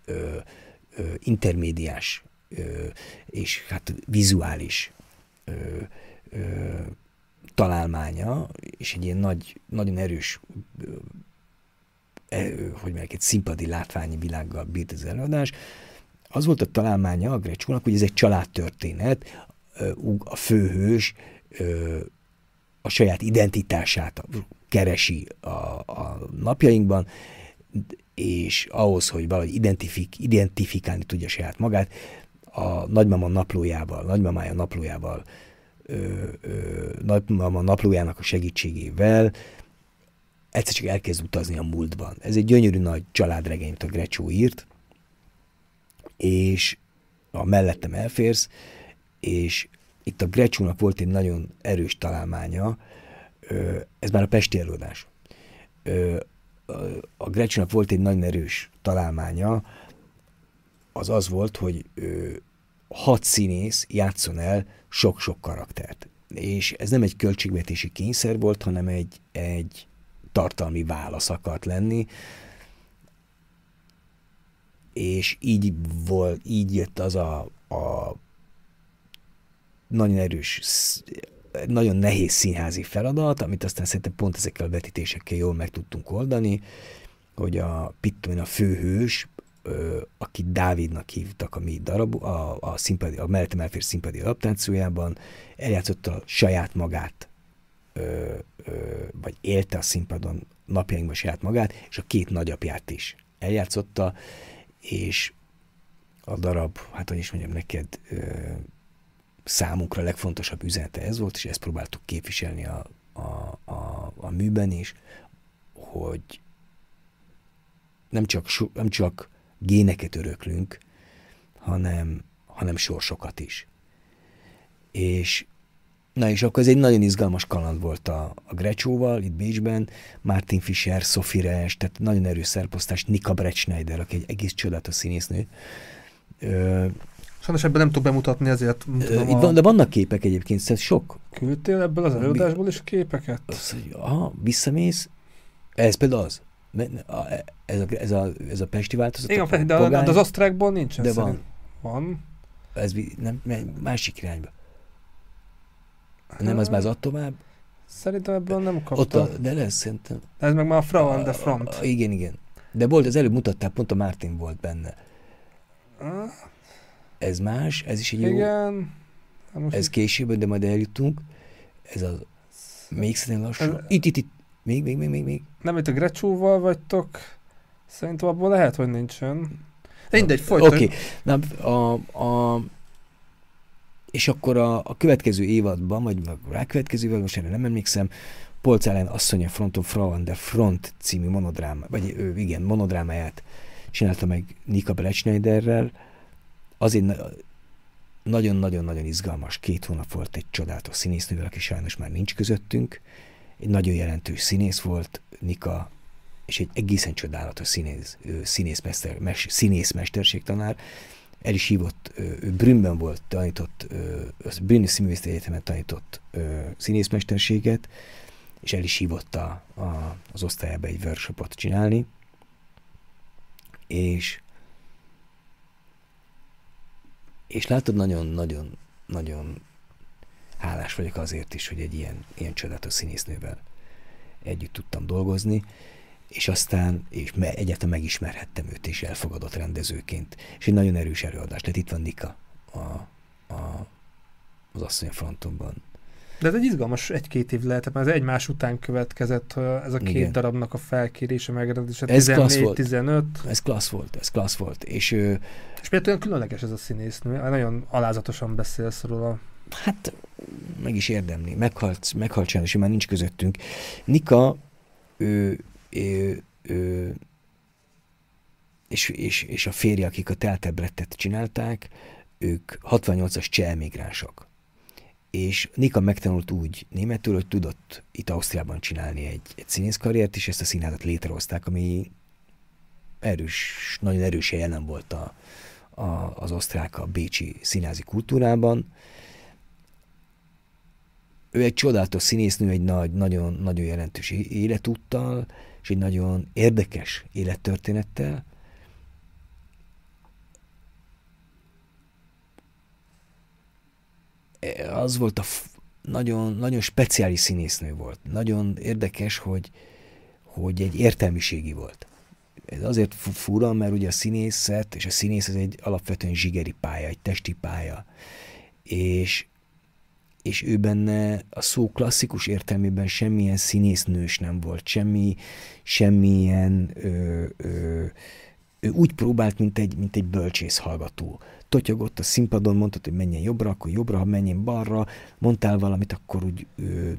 intermédiás és hát vizuális találmánya, és egy ilyen nagy, nagyon erős e, hogy mondják, egy színpadi látványi világgal bírt az előadás. Az volt a találmánya a Grecsónak, hogy ez egy családtörténet, a főhős a saját identitását keresi a, a napjainkban, és ahhoz, hogy valahogy identifik, identifikálni tudja saját magát, a nagymama naplójával, nagymamája naplójával nagymama naplójának a segítségével egyszer csak elkezd utazni a múltban. Ez egy gyönyörű nagy családregényt a Grecsó írt, és a mellettem elférsz, és itt a Grecsónak volt egy nagyon erős találmánya, ez már a Pesti előadás. A Grecsónak volt egy nagyon erős találmánya, az az volt, hogy hat színész játszon el sok-sok karaktert. És ez nem egy költségvetési kényszer volt, hanem egy, egy tartalmi válasz akart lenni, és így volt, így jött az a, a nagyon erős, nagyon nehéz színházi feladat, amit aztán szerintem pont ezekkel a vetítésekkel jól meg tudtunk oldani, hogy a Pittuin a főhős akit Dávidnak hívtak a mi darab, a, a, színpadi, a Mellettem elfér színpadi adaptációjában, eljátszotta saját magát, ö, ö, vagy élte a színpadon napjainkban saját magát, és a két nagyapját is eljátszotta, és a darab, hát hogy is mondjam neked, ö, számunkra legfontosabb üzenete ez volt, és ezt próbáltuk képviselni a, a, a, a műben is, hogy nem csak, nem csak géneket öröklünk, hanem, hanem sorsokat is. És Na és akkor ez egy nagyon izgalmas kaland volt a, a Grecsóval, itt Bécsben, Martin Fischer, Sophie Resch, tehát nagyon erős szerposztás, Nika Bretschneider, aki egy egész csodálatos színésznő. Ö, Sajnos ebben nem tudok bemutatni, ezért tudom Itt a... van, de vannak képek egyébként, szóval sok. Küldtél ebből az előadásból is képeket? Az, hogy aha, visszamész, ez például az. Ez a, ez a, ez a pesti változat? Igen, a, de, de az osztrákból nincs. De van. Van. Ez nem, másik irányba. Nem, az már az tovább? Szerintem ebből nem kaptam. Ott a, de lesz, szerintem. Ez meg már a Frau on the Front. A, a, igen, igen. De volt, az előbb mutattál, pont a Martin volt benne. Ez más, ez is egy igen. jó. Igen. Hát ez később, de majd eljutunk. Ez a még szerintem lassan. Ez... Itt, itt, itt. Még, még, még, még, még. Nem, itt a Grecsóval vagytok. Szerintem abból lehet, hogy nincsen. Mindegy, folytatjuk. Oké. Okay. a, a, és akkor a, a következő évadban, vagy a rákövetkező évadban, most erre nem emlékszem, Polc ellen asszonya fronton Frau de Front című monodráma, vagy ő, igen, monodrámáját csinálta meg Nika Brechneiderrel. Azért nagyon-nagyon-nagyon izgalmas. Két hónap volt egy csodálatos színésznővel, aki sajnos már nincs közöttünk. Egy nagyon jelentős színész volt, Nika, és egy egészen csodálatos színész, színészmester, mes, színészmesterségtanár. El is hívott, ő Brünnben volt, tanított, Brünni Színművészeti Egyetemen tanított színészmesterséget, és el is hívott a, a, az osztályába egy workshopot csinálni, és és látod, nagyon-nagyon nagyon hálás vagyok azért is, hogy egy ilyen, ilyen csodálatos színésznővel együtt tudtam dolgozni, és aztán és me, egyáltalán megismerhettem őt, és elfogadott rendezőként. És egy nagyon erős előadás lett. Itt van Nika a, a, az asszony frontomban. De ez egy izgalmas egy-két év lehet, mert ez egymás után következett ez a két Igen. darabnak a felkérése, megrendezése, 14-15. Ez klassz volt, ez klassz volt. És, és olyan különleges ez a színésznő? Nagyon alázatosan beszélsz róla. Hát meg is érdemli. Meghalt, meghalt sajnos, már nincs közöttünk. Nika, ő, ő, ő és, és, és a férje, akik a teltebrettet csinálták, ők 68-as cseh emigránsok és Nika megtanult úgy németül, hogy tudott itt Ausztriában csinálni egy, egy színészkarriert, és ezt a színházat létrehozták, ami erős, nagyon erős jelen volt a, a, az osztrák, a bécsi színházi kultúrában. Ő egy csodálatos színésznő, egy nagy, nagyon, nagyon jelentős életúttal, és egy nagyon érdekes élettörténettel, az volt a nagyon, nagyon speciális színésznő volt. Nagyon érdekes, hogy, hogy egy értelmiségi volt. Ez azért fura, mert ugye a színészet és a színész ez egy alapvetően zsigeri pálya, egy testi pálya. És, és ő benne a szó klasszikus értelmében semmilyen színésznős nem volt, semmi, semmilyen ö, ö, ő úgy próbált, mint egy, mint egy bölcsész hallgató. Totyogott a színpadon, mondtad, hogy menjen jobbra, akkor jobbra, ha menjen balra, mondtál valamit, akkor úgy ő,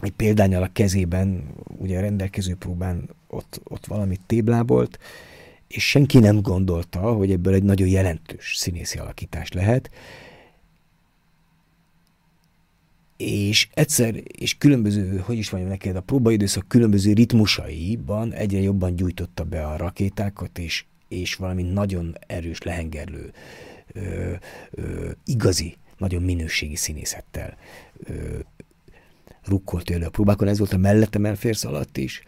egy példányal a kezében, ugye a rendelkező próbán ott, ott valamit téblábolt, és senki nem gondolta, hogy ebből egy nagyon jelentős színészi alakítás lehet. És egyszer, és különböző, hogy is mondjam neked, a próbaidőszak különböző ritmusaiban egyre jobban gyújtotta be a rakétákat, és és valami nagyon erős, lehengerlő, ö, ö, igazi, nagyon minőségi színészettel ö, rukkolt elő a próbákon. Ez volt a mellettem elférsz alatt is,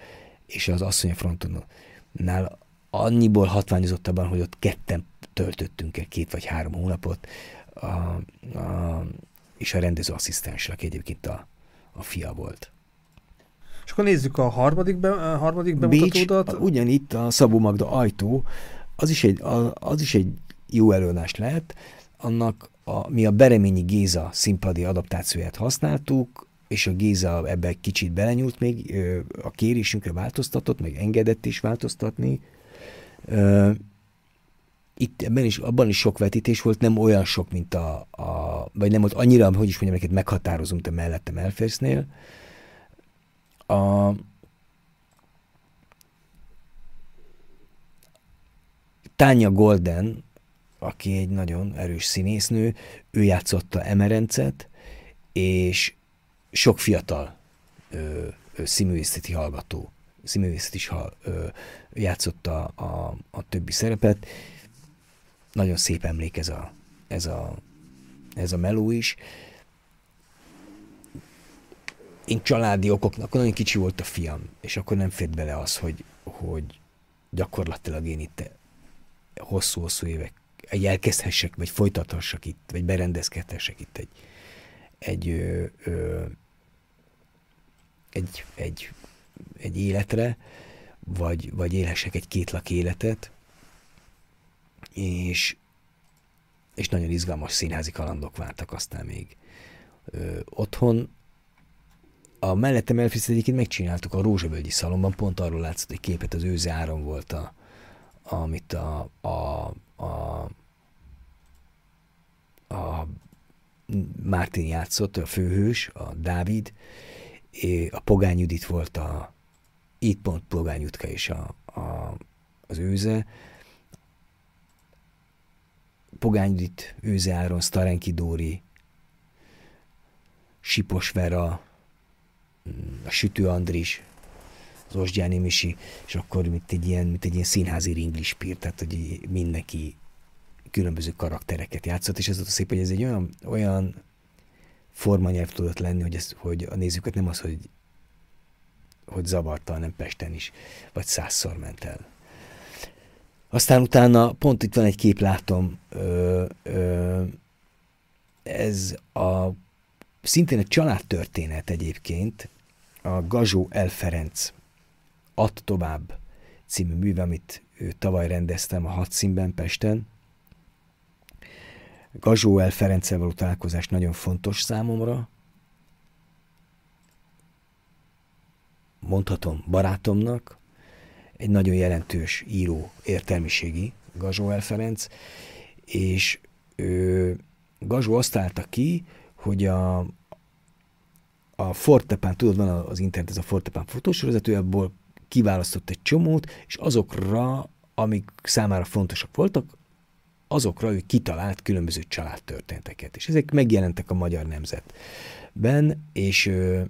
és az asszony frontonnál annyiból hatványozottabban, hogy ott ketten töltöttünk el két vagy három hónapot, a, a, és a rendező asszisztens, aki egyébként a, a fia volt. És akkor nézzük a harmadik, be, a harmadik bemutatódat. Bécs, ugyanitt a Szabó Magda ajtó, az is egy, az is egy jó előadás lehet. Annak a, mi a Bereményi Géza színpadi adaptációját használtuk, és a Géza ebbe egy kicsit belenyúlt még, a kérésünkre változtatott, meg engedett is változtatni. Itt ebben is, abban is sok vetítés volt, nem olyan sok, mint a, a vagy nem volt annyira, hogy is mondjam neked, meghatározunk te mellettem elférsznél. A, Tanya Golden, aki egy nagyon erős színésznő, ő játszotta Emerencet, és sok fiatal ö, ö, színművészeti hallgató, színművészet is ha, ö, játszotta a, a többi szerepet. Nagyon szép emlék ez a, ez a, ez a meló is. Én családi okoknak, akkor nagyon kicsi volt a fiam, és akkor nem fért bele az, hogy, hogy gyakorlatilag én itt hosszú-hosszú évek elkezdhessek, vagy folytathassak itt, vagy berendezkedhessek itt egy, egy, ö, ö, egy, egy, egy életre, vagy, vagy élhessek egy kétlak életet, és, és nagyon izgalmas színházi kalandok vártak aztán még ö, otthon, a mellettem elfészt egyébként megcsináltuk a Rózsavölgyi szalomban, pont arról látszott egy képet, az őze áron volt a, amit a, a, a, a Mártin játszott, a főhős, a Dávid, a Pogány Judit volt a, itt pont Pogány Jutka és a, a, az őze. Pogányudit, Őze Áron, Starenki Dóri, Sipos Vera, mm, a Sütő Andris, az Osgyáni Misi, és akkor mint egy ilyen, mint egy ilyen színházi ringlispír, tehát hogy mindenki különböző karaktereket játszott, és ez ott szép, hogy ez egy olyan, olyan formanyelv tudott lenni, hogy, ez, hogy a nézőket nem az, hogy, hogy zavarta, hanem Pesten is, vagy százszor ment el. Aztán utána, pont itt van egy kép, látom, ö, ö, ez a szintén egy családtörténet egyébként, a Gazsó El Ferenc Add tovább című műve, amit tavaly rendeztem a hat színben Pesten. Gazsó El Ferenccel való találkozás nagyon fontos számomra. Mondhatom barátomnak, egy nagyon jelentős író értelmiségi, Gazsó El Ferenc, és ő, Gazsó azt állta ki, hogy a, a Fortepán, tudod, van az internet, ez a Fortepán fotósorozat, ő abból kiválasztott egy csomót, és azokra, amik számára fontosak voltak, azokra ő kitalált különböző családtörténeteket. És ezek megjelentek a magyar nemzetben, és ö,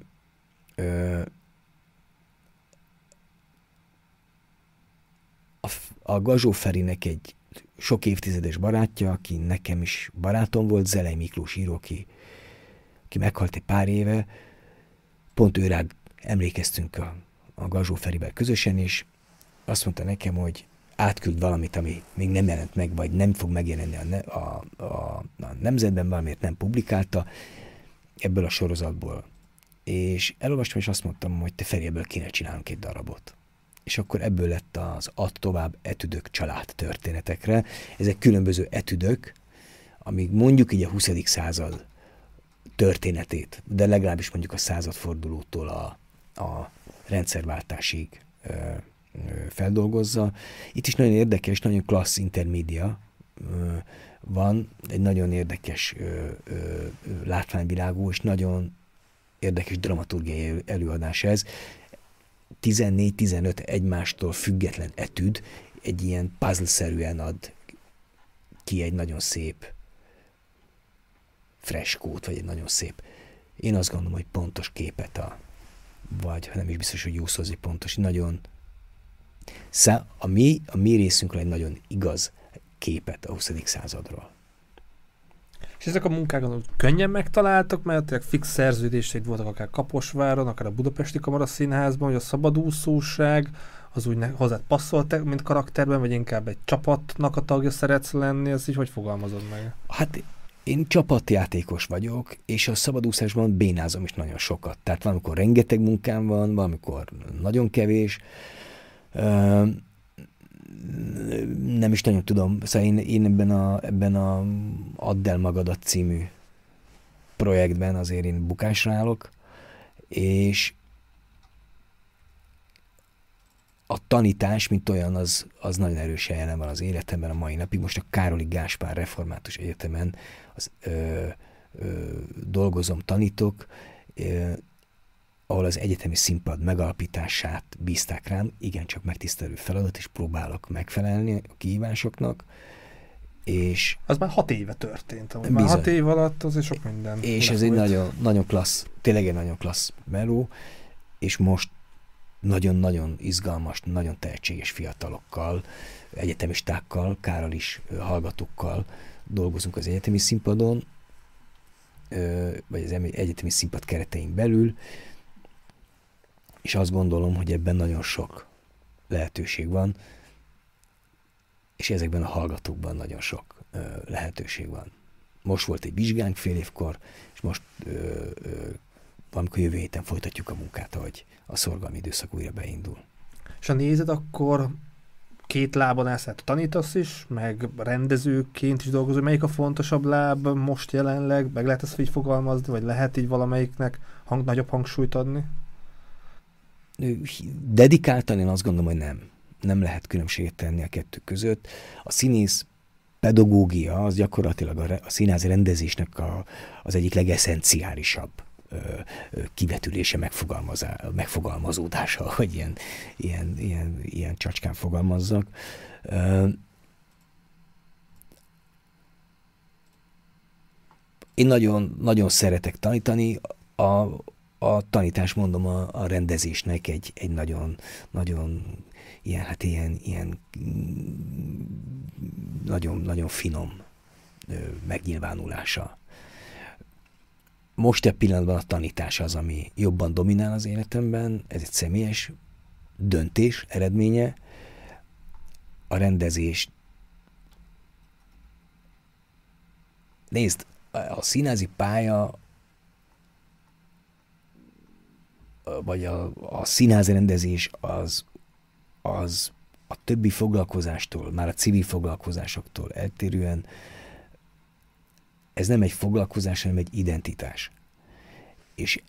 ö, a, Gazsó Ferinek egy sok évtizedes barátja, aki nekem is barátom volt, Zelej Miklós író, aki, aki meghalt egy pár éve, pont ő rád emlékeztünk a a Gazsó Ferivel közösen, és azt mondta nekem, hogy átküld valamit, ami még nem jelent meg, vagy nem fog megjelenni a, ne, a, a, a nemzetben, valamiért nem publikálta ebből a sorozatból. És elolvastam, és azt mondtam, hogy te Feri, ebből kéne csinálnunk egy darabot. És akkor ebből lett az Add tovább etüdök család történetekre. Ezek különböző etüdök, amíg mondjuk így a 20. század történetét, de legalábbis mondjuk a századfordulótól a, a rendszerváltásig ö, ö, feldolgozza. Itt is nagyon érdekes, nagyon klassz intermédia van, egy nagyon érdekes ö, ö, látványvilágú és nagyon érdekes dramaturgiai előadás ez. 14-15 egymástól független etüd egy ilyen puzzle-szerűen ad ki egy nagyon szép freskót, vagy egy nagyon szép, én azt gondolom, hogy pontos képet a, vagy nem is biztos, hogy jószozni pontos, nagyon a mi, a mi részünkről egy nagyon igaz képet a 20. századról. És ezek a munkák könnyen megtaláltak, mert fix szerződéseid voltak akár Kaposváron, akár a Budapesti Kamara Színházban, hogy a szabadúszóság az úgy hozzád passzolt, mint karakterben, vagy inkább egy csapatnak a tagja szeretsz lenni, ez így hogy fogalmazod meg? Hát én csapatjátékos vagyok, és a szabadúszásban bénázom is nagyon sokat. Tehát valamikor rengeteg munkám van, valamikor nagyon kevés. Nem is nagyon tudom. Szóval én, én ebben a, ebben a Add el magadat című projektben azért én bukásra állok, és a tanítás, mint olyan, az, az nagyon erősen jelen van az életemben a mai napig. Most a Károli Gáspár Református Egyetemen az, ö, ö, dolgozom, tanítok, ö, ahol az egyetemi színpad megalapítását bízták rám, igencsak megtisztelő feladat, és próbálok megfelelni a kihívásoknak. És az már hat éve történt, bizony, már hat év alatt az sok minden. És ez egy nagyon, nagyon klassz, tényleg egy nagyon klassz meló, és most nagyon-nagyon izgalmas, nagyon tehetséges fiatalokkal, egyetemistákkal, Károl is hallgatókkal dolgozunk az egyetemi színpadon, vagy az egyetemi színpad keretein belül, és azt gondolom, hogy ebben nagyon sok lehetőség van, és ezekben a hallgatókban nagyon sok lehetőség van. Most volt egy vizsgánk fél évkor, és most ö, ö, valamikor jövő héten folytatjuk a munkát, ahogy a szorgalmi időszak újra beindul. És ha nézed, akkor két lábon állsz, tehát tanítasz is, meg rendezőként is dolgozol. Melyik a fontosabb láb most jelenleg? Meg lehet ezt így fogalmazni, vagy lehet így valamelyiknek hang, nagyobb hangsúlyt adni? Dedikáltan én azt gondolom, hogy nem. Nem lehet különbséget tenni a kettő között. A színész pedagógia az gyakorlatilag a, a színházi rendezésnek a, az egyik legesszenciálisabb kivetülése, megfogalmazódása, hogy ilyen, ilyen, ilyen, ilyen csacskán fogalmazzak. én nagyon, nagyon szeretek tanítani, a, a tanítás, mondom, a, a rendezésnek egy, egy nagyon, nagyon ilyen, hát ilyen, ilyen nagyon, nagyon finom megnyilvánulása. Most egy pillanatban a tanítás az, ami jobban dominál az életemben, ez egy személyes döntés eredménye, a rendezés. Nézd, a színázi pálya vagy a, a színházrendezés az, az a többi foglalkozástól, már a civil foglalkozásoktól eltérően ez nem egy foglalkozás, hanem egy identitás. És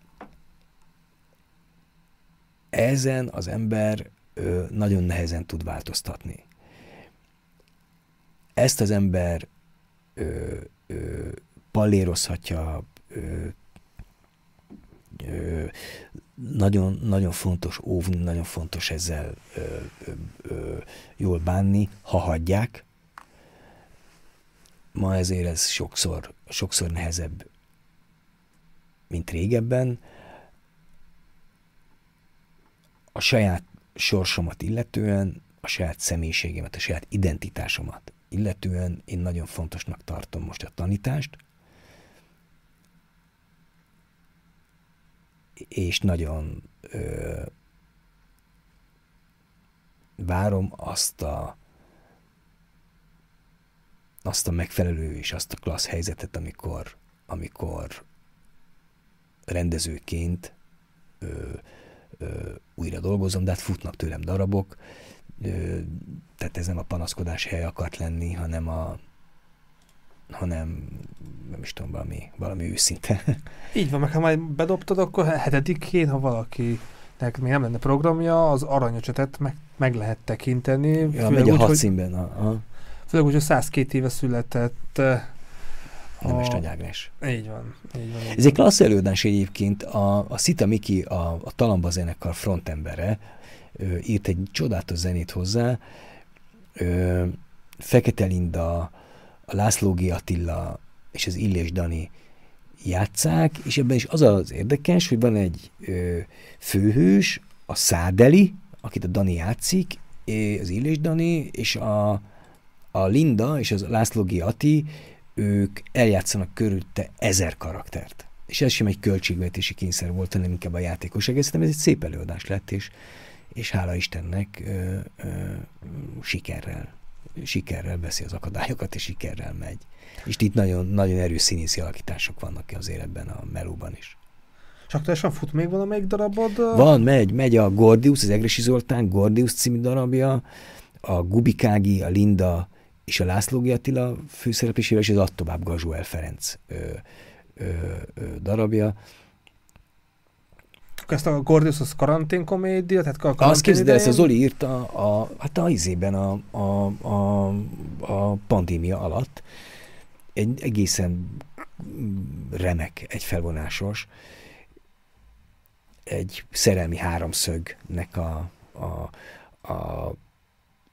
ezen az ember ö, nagyon nehezen tud változtatni. Ezt az ember ö, ö, pallérozhatja, ö, nagyon, nagyon fontos óvni, nagyon fontos ezzel ö, ö, ö, jól bánni, ha hagyják. Ma ezért ez sokszor, sokszor nehezebb, mint régebben. A saját sorsomat illetően, a saját személyiségemet, a saját identitásomat illetően én nagyon fontosnak tartom most a tanítást, és nagyon ö, várom azt a azt a megfelelő és azt a klassz helyzetet, amikor, amikor rendezőként ö, ö, újra dolgozom, de hát futnak tőlem darabok, ö, tehát ez nem a panaszkodás hely akart lenni, hanem a, hanem nem is tudom, valami, valami őszinte. *laughs* Így van, meg ha majd bedobtad, akkor hetedikén, ha valaki még nem lenne programja, az aranyocsetet meg, meg lehet tekinteni. Ja, megy a hat színben. A. Főleg úgy, hogy 102 éve született nem a... Nagy Ágnes. Így van, így van. Ez egy klassz előadás egyébként. A, a Szita Miki, a, a Talamba zenekar frontembere, ő, írt egy csodálatos zenét hozzá. Ő, Fekete Linda, a László G. Attila és az Illés Dani játszák, és ebben is az az érdekes, hogy van egy ö, főhős, a Szádeli, akit a Dani játszik, az Illés Dani, és a, a Linda és az László G. Ati, ők eljátszanak körülötte ezer karaktert. És ez sem egy költségvetési kényszer volt, hanem inkább a játékos egész, ez egy szép előadás lett, és, és hála Istennek ö, ö, sikerrel sikerrel veszi az akadályokat, és sikerrel megy. És itt nagyon, nagyon erős színészi alakítások vannak az életben, a melóban is. És aktuálisan fut még valamelyik darabod? Van, megy, megy a Gordius, az Egresi Zoltán Gordius című darabja, a Gubikági, a Linda és a László Attila főszereplésével, és az Attobáb Gazsuel Ferenc ö, ö, ö, darabja ezt a Gordius az karanténkomédia, tehát karantén Azt képzeld el, ezt a Zoli írta a, hát a izében a, a, a, a pandémia alatt. Egy egészen remek, egy felvonásos, egy szerelmi háromszögnek a, a, a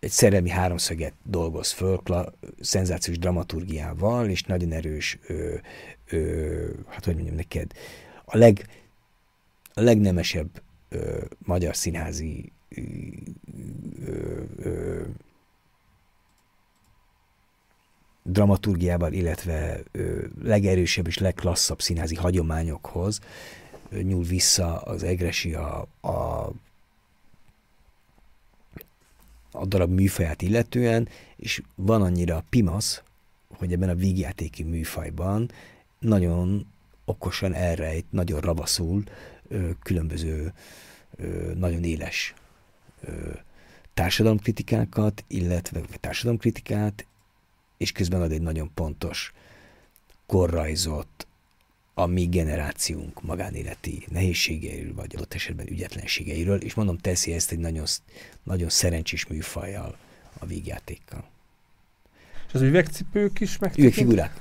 egy szerelmi háromszöget dolgoz föl, kla, szenzációs dramaturgiával, és nagyon erős, ö, ö, hát hogy mondjam neked, a leg, a legnemesebb ö, magyar színházi ö, ö, dramaturgiával, illetve ö, legerősebb és legklasszabb színházi hagyományokhoz ö, nyúl vissza az Egresi a, a, a darab műfaját illetően, és van annyira pimasz, hogy ebben a vígjátéki műfajban nagyon okosan elrejt, nagyon ravaszul különböző nagyon éles társadalomkritikákat, illetve társadalomkritikát, és közben ad egy nagyon pontos, korrajzott, a mi generációnk magánéleti nehézségeiről, vagy adott esetben ügyetlenségeiről, és mondom, teszi ezt egy nagyon, nagyon szerencsés műfajjal, a vígjátékkal. És az üvegcipők is meg? Üvegfigurák.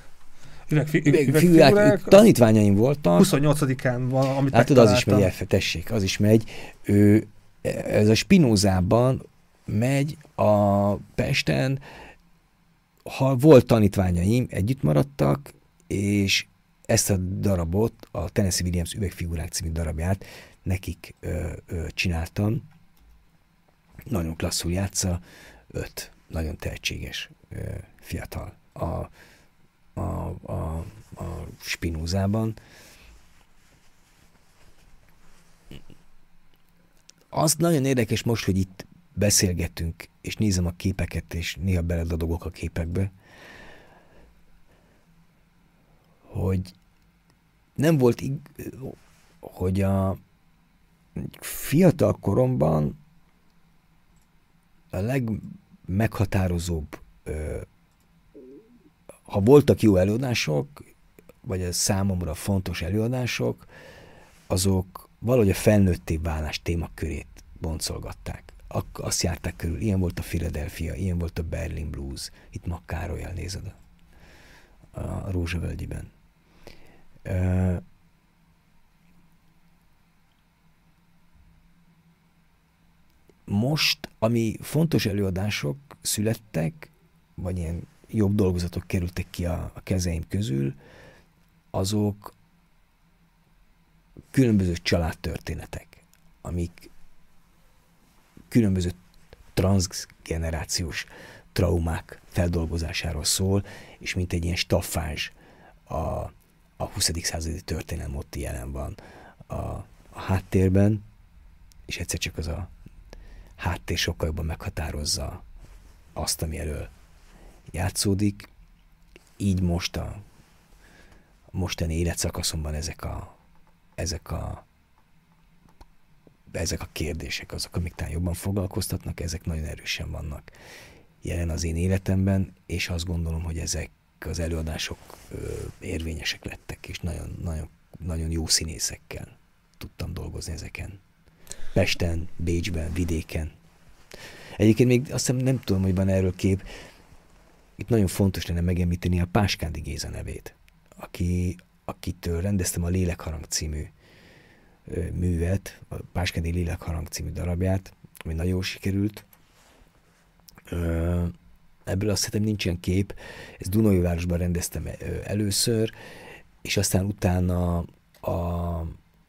Üvegfi, üvegfigurák. Tanítványaim voltak. 28-án van, amit Hát tudod, az is megy, elfe, tessék, az is megy. Ő, ez a Spinózában megy a Pesten, ha volt tanítványaim, együtt maradtak, és ezt a darabot, a Tennessee Williams üvegfigurák című darabját nekik ö, ö, csináltam. Nagyon klasszul játsza, öt nagyon tehetséges ö, fiatal a, a, a, a Spinózában. Az nagyon érdekes most, hogy itt beszélgetünk, és nézem a képeket, és néha beledadogok a képekbe, hogy nem volt, hogy a fiatal koromban a legmeghatározóbb, ha voltak jó előadások, vagy a számomra fontos előadások, azok valahogy a felnőtté válás témakörét boncolgatták. Azt járták körül, ilyen volt a Philadelphia, ilyen volt a Berlin Blues, itt Makkároly elnézed a, a Rózsavölgyiben. Most, ami fontos előadások születtek, vagy ilyen jobb dolgozatok kerültek ki a, a kezeim közül, azok különböző családtörténetek, amik különböző transgenerációs traumák feldolgozásáról szól, és mint egy ilyen staffázs a, a 20. századi történelem ott jelen van a, a háttérben, és egyszer csak az a háttér sokkal jobban meghatározza azt, ami elől játszódik. Így most a, a mostani életszakaszomban ezek a, ezek a ezek a kérdések azok, amik talán jobban foglalkoztatnak, ezek nagyon erősen vannak jelen az én életemben, és azt gondolom, hogy ezek az előadások ö, érvényesek lettek, és nagyon, nagyon, nagyon jó színészekkel tudtam dolgozni ezeken. Pesten, Bécsben, vidéken. Egyébként még azt hiszem nem tudom, hogy van erről kép, itt nagyon fontos lenne megemlíteni a Páskándi Géza nevét, aki, akitől rendeztem a Lélekharang című művet, a Páskándi Lélekharang című darabját, ami nagyon sikerült. Ö, ebből azt hiszem nincsen kép, ezt városban rendeztem először, és aztán utána a,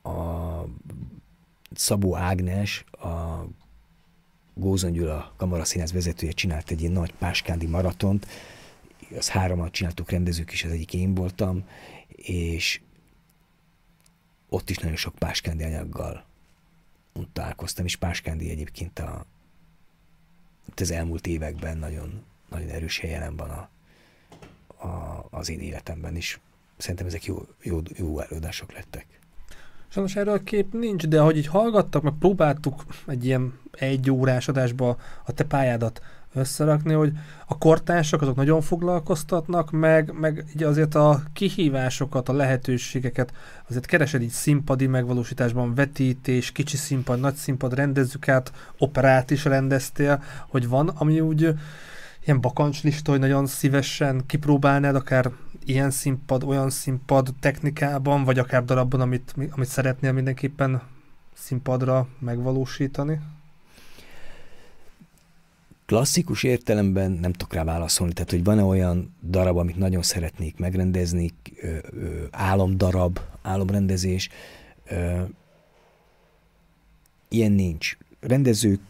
a Szabó Ágnes, a Gózon Gyula kamaraszínház vezetője csinált egy ilyen nagy páskándi maratont, az háromat csináltuk rendezők is, az egyik én voltam, és ott is nagyon sok páskándi anyaggal találkoztam, és páskándi egyébként a, az elmúlt években nagyon nagyon erős helyen van a, a, az én életemben is. Szerintem ezek jó, jó, jó előadások lettek. Sajnos erről a kép nincs, de ahogy így hallgattak, meg próbáltuk egy ilyen egy órás adásba a te pályádat összerakni, hogy a kortársak azok nagyon foglalkoztatnak, meg, meg így azért a kihívásokat, a lehetőségeket azért keresed így színpadi megvalósításban, vetítés, kicsi színpad, nagy színpad, rendezzük át, operát is rendeztél, hogy van, ami úgy ilyen bakancslista, hogy nagyon szívesen kipróbálnád, akár ilyen színpad, olyan színpad technikában, vagy akár darabban, amit, amit szeretnél mindenképpen színpadra megvalósítani? Klasszikus értelemben nem tudok rá válaszolni, tehát hogy van-e olyan darab, amit nagyon szeretnék megrendezni, ö, ö, álomdarab, álomrendezés, ilyen nincs. Rendezők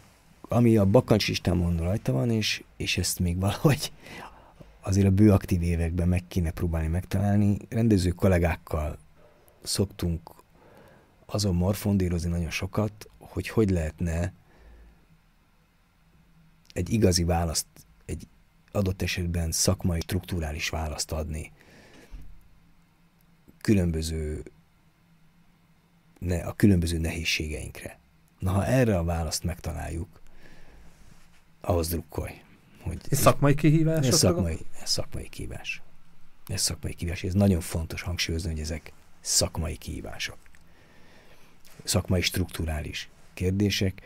ami a bakancs listámon rajta van, és, és ezt még valahogy azért a bőaktív években meg kéne próbálni megtalálni. Rendező kollégákkal szoktunk azon morfondírozni nagyon sokat, hogy hogy lehetne egy igazi választ, egy adott esetben szakmai, strukturális választ adni különböző, ne, a különböző nehézségeinkre. Na, ha erre a választ megtaláljuk, ahhoz drukkolj. Hogy ez szakmai kihívás? Ez szakmai, ez szakmai kihívás. Ez szakmai kihívás. Ez nagyon fontos hangsúlyozni, hogy ezek szakmai kihívások. Szakmai strukturális kérdések.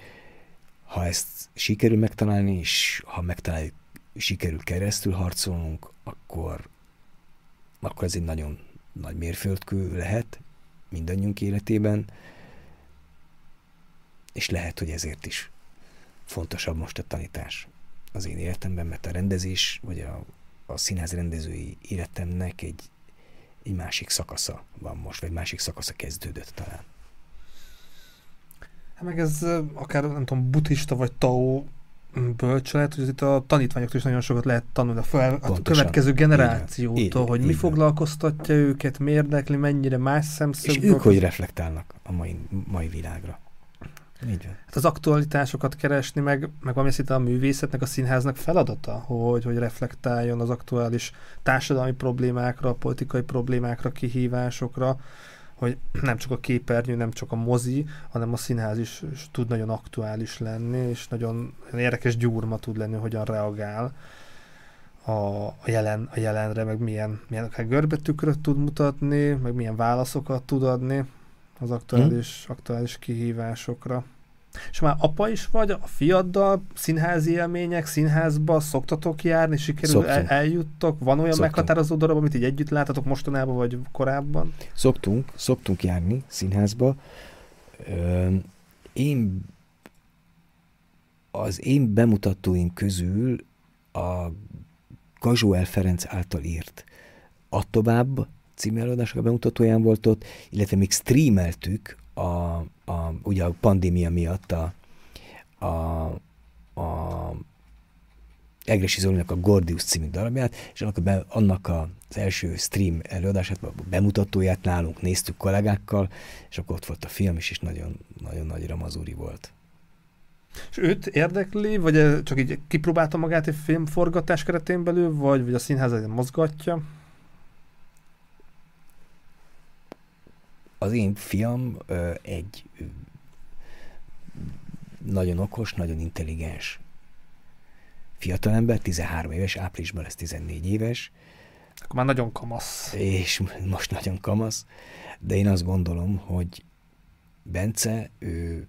Ha ezt sikerül megtalálni, és ha megtaláljuk, sikerül keresztül harcolnunk, akkor, akkor ez egy nagyon nagy mérföldkő lehet mindannyiunk életében, és lehet, hogy ezért is fontosabb most a tanítás az én életemben, mert a rendezés, vagy a, a színház rendezői életemnek egy, egy másik szakasza van most, vagy másik szakasza kezdődött talán. Hát meg ez akár nem tudom, buddhista vagy tao bölcselet, hogy itt a tanítványoktól is nagyon sokat lehet tanulni a, fel, a következő generációtól, hogy mi foglalkoztatja őket, mi érdekli, mennyire más szemszögből. És ők hogy reflektálnak a mai, mai világra. Így van. Hát az aktualitásokat keresni, meg, meg valami szinte a művészetnek, a színháznak feladata, hogy, hogy reflektáljon az aktuális társadalmi problémákra, politikai problémákra, kihívásokra, hogy *clears throat* nem csak a képernyő, nem csak a mozi, hanem a színház is, tud nagyon aktuális lenni, és nagyon érdekes gyúrma tud lenni, hogyan reagál a, a, jelen, a jelenre, meg milyen, milyen akár görbetükröt tud mutatni, meg milyen válaszokat tud adni az aktuális, hmm. aktuális kihívásokra. És már apa is vagy, a fiaddal színházi élmények, színházba szoktatok járni, sikerül el, eljuttok? Van olyan szoktunk. meghatározó darab, amit így együtt látatok mostanában, vagy korábban? Szoktunk, szoktunk járni színházba. Ö, én az én bemutatóim közül a Gazsóel Ferenc által írt Attobább című előadások a bemutatóján volt ott, illetve még streameltük a, a, ugye a pandémia miatt a, a, a Egresi Zolinak a Gordius című darabját, és annak, a annak a, az első stream előadását, a bemutatóját nálunk néztük kollégákkal, és akkor ott volt a film is, és nagyon, nagyon nagy ramazúri volt. És őt érdekli, vagy csak így kipróbálta magát egy filmforgatás keretén belül, vagy, vagy a színház mozgatja? Az én fiam egy nagyon okos, nagyon intelligens fiatalember, 13 éves, áprilisban lesz 14 éves. Akkor már nagyon kamasz. És most nagyon kamasz, de én azt gondolom, hogy Bence, ő,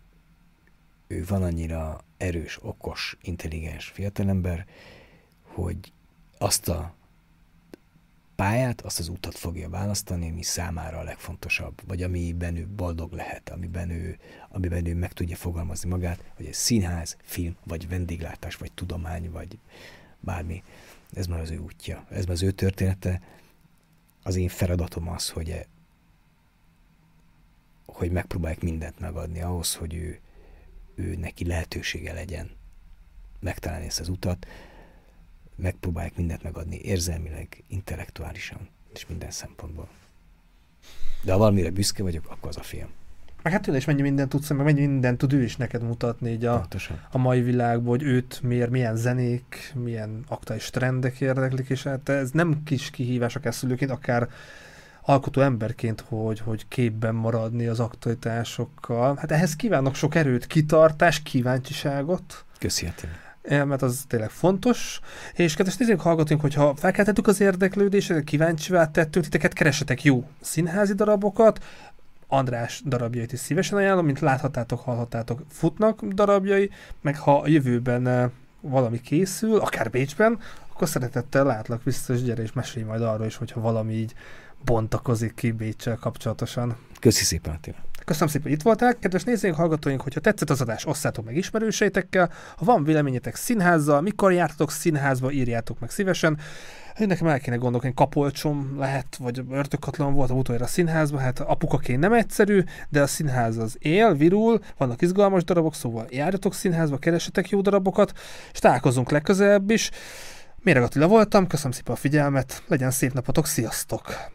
ő van annyira erős, okos, intelligens fiatalember, hogy azt a pályát, azt az utat fogja választani, ami számára a legfontosabb, vagy amiben ő boldog lehet, amiben ő, amiben ő meg tudja fogalmazni magát, hogy ez színház, film, vagy vendéglátás, vagy tudomány, vagy bármi. Ez már az ő útja, ez már az ő története. Az én feladatom az, hogy, e, hogy megpróbálják mindent megadni ahhoz, hogy ő, ő neki lehetősége legyen megtalálni ezt az utat, megpróbálják mindent megadni érzelmileg, intellektuálisan és minden szempontból. De ha valamire büszke vagyok, akkor az a film. Meg hát tőle is mennyi mindent tudsz, meg mennyi mindent tud ő is neked mutatni így a, a mai világban, hogy őt miért, milyen zenék, milyen aktuális trendek érdeklik, és hát ez nem kis kihívás a szülőként, akár alkotó emberként, hogy, hogy képben maradni az aktualitásokkal. Hát ehhez kívánok sok erőt, kitartást, kíváncsiságot. Köszi, Attila mert az tényleg fontos. És kedves nézők, hallgatunk, hogyha felkeltettük az érdeklődést, kíváncsivá tettünk, titeket keresetek jó színházi darabokat, András darabjait is szívesen ajánlom, mint láthatátok, hallhatátok, futnak darabjai, meg ha a jövőben eh, valami készül, akár Bécsben, akkor szeretettel látlak és gyere és mesélj majd arról is, hogyha valami így bontakozik ki Bécsel kapcsolatosan. Köszi szépen, Attila. Köszönöm szépen, hogy itt voltál. Kedves nézőink, hallgatóink, hogyha tetszett az adás, osszátok meg ismerőseitekkel. Ha van véleményetek színházzal, mikor jártatok színházba, írjátok meg szívesen. Én nekem el kéne gondolni, kapolcsom lehet, vagy örtökatlan volt a utoljára a színházban, hát apukaként nem egyszerű, de a színház az él, virul, vannak izgalmas darabok, szóval járjatok színházba, keresetek jó darabokat, és találkozunk legközelebb is. Méreg Attila voltam, köszönöm szépen a figyelmet, legyen szép napotok, sziasztok!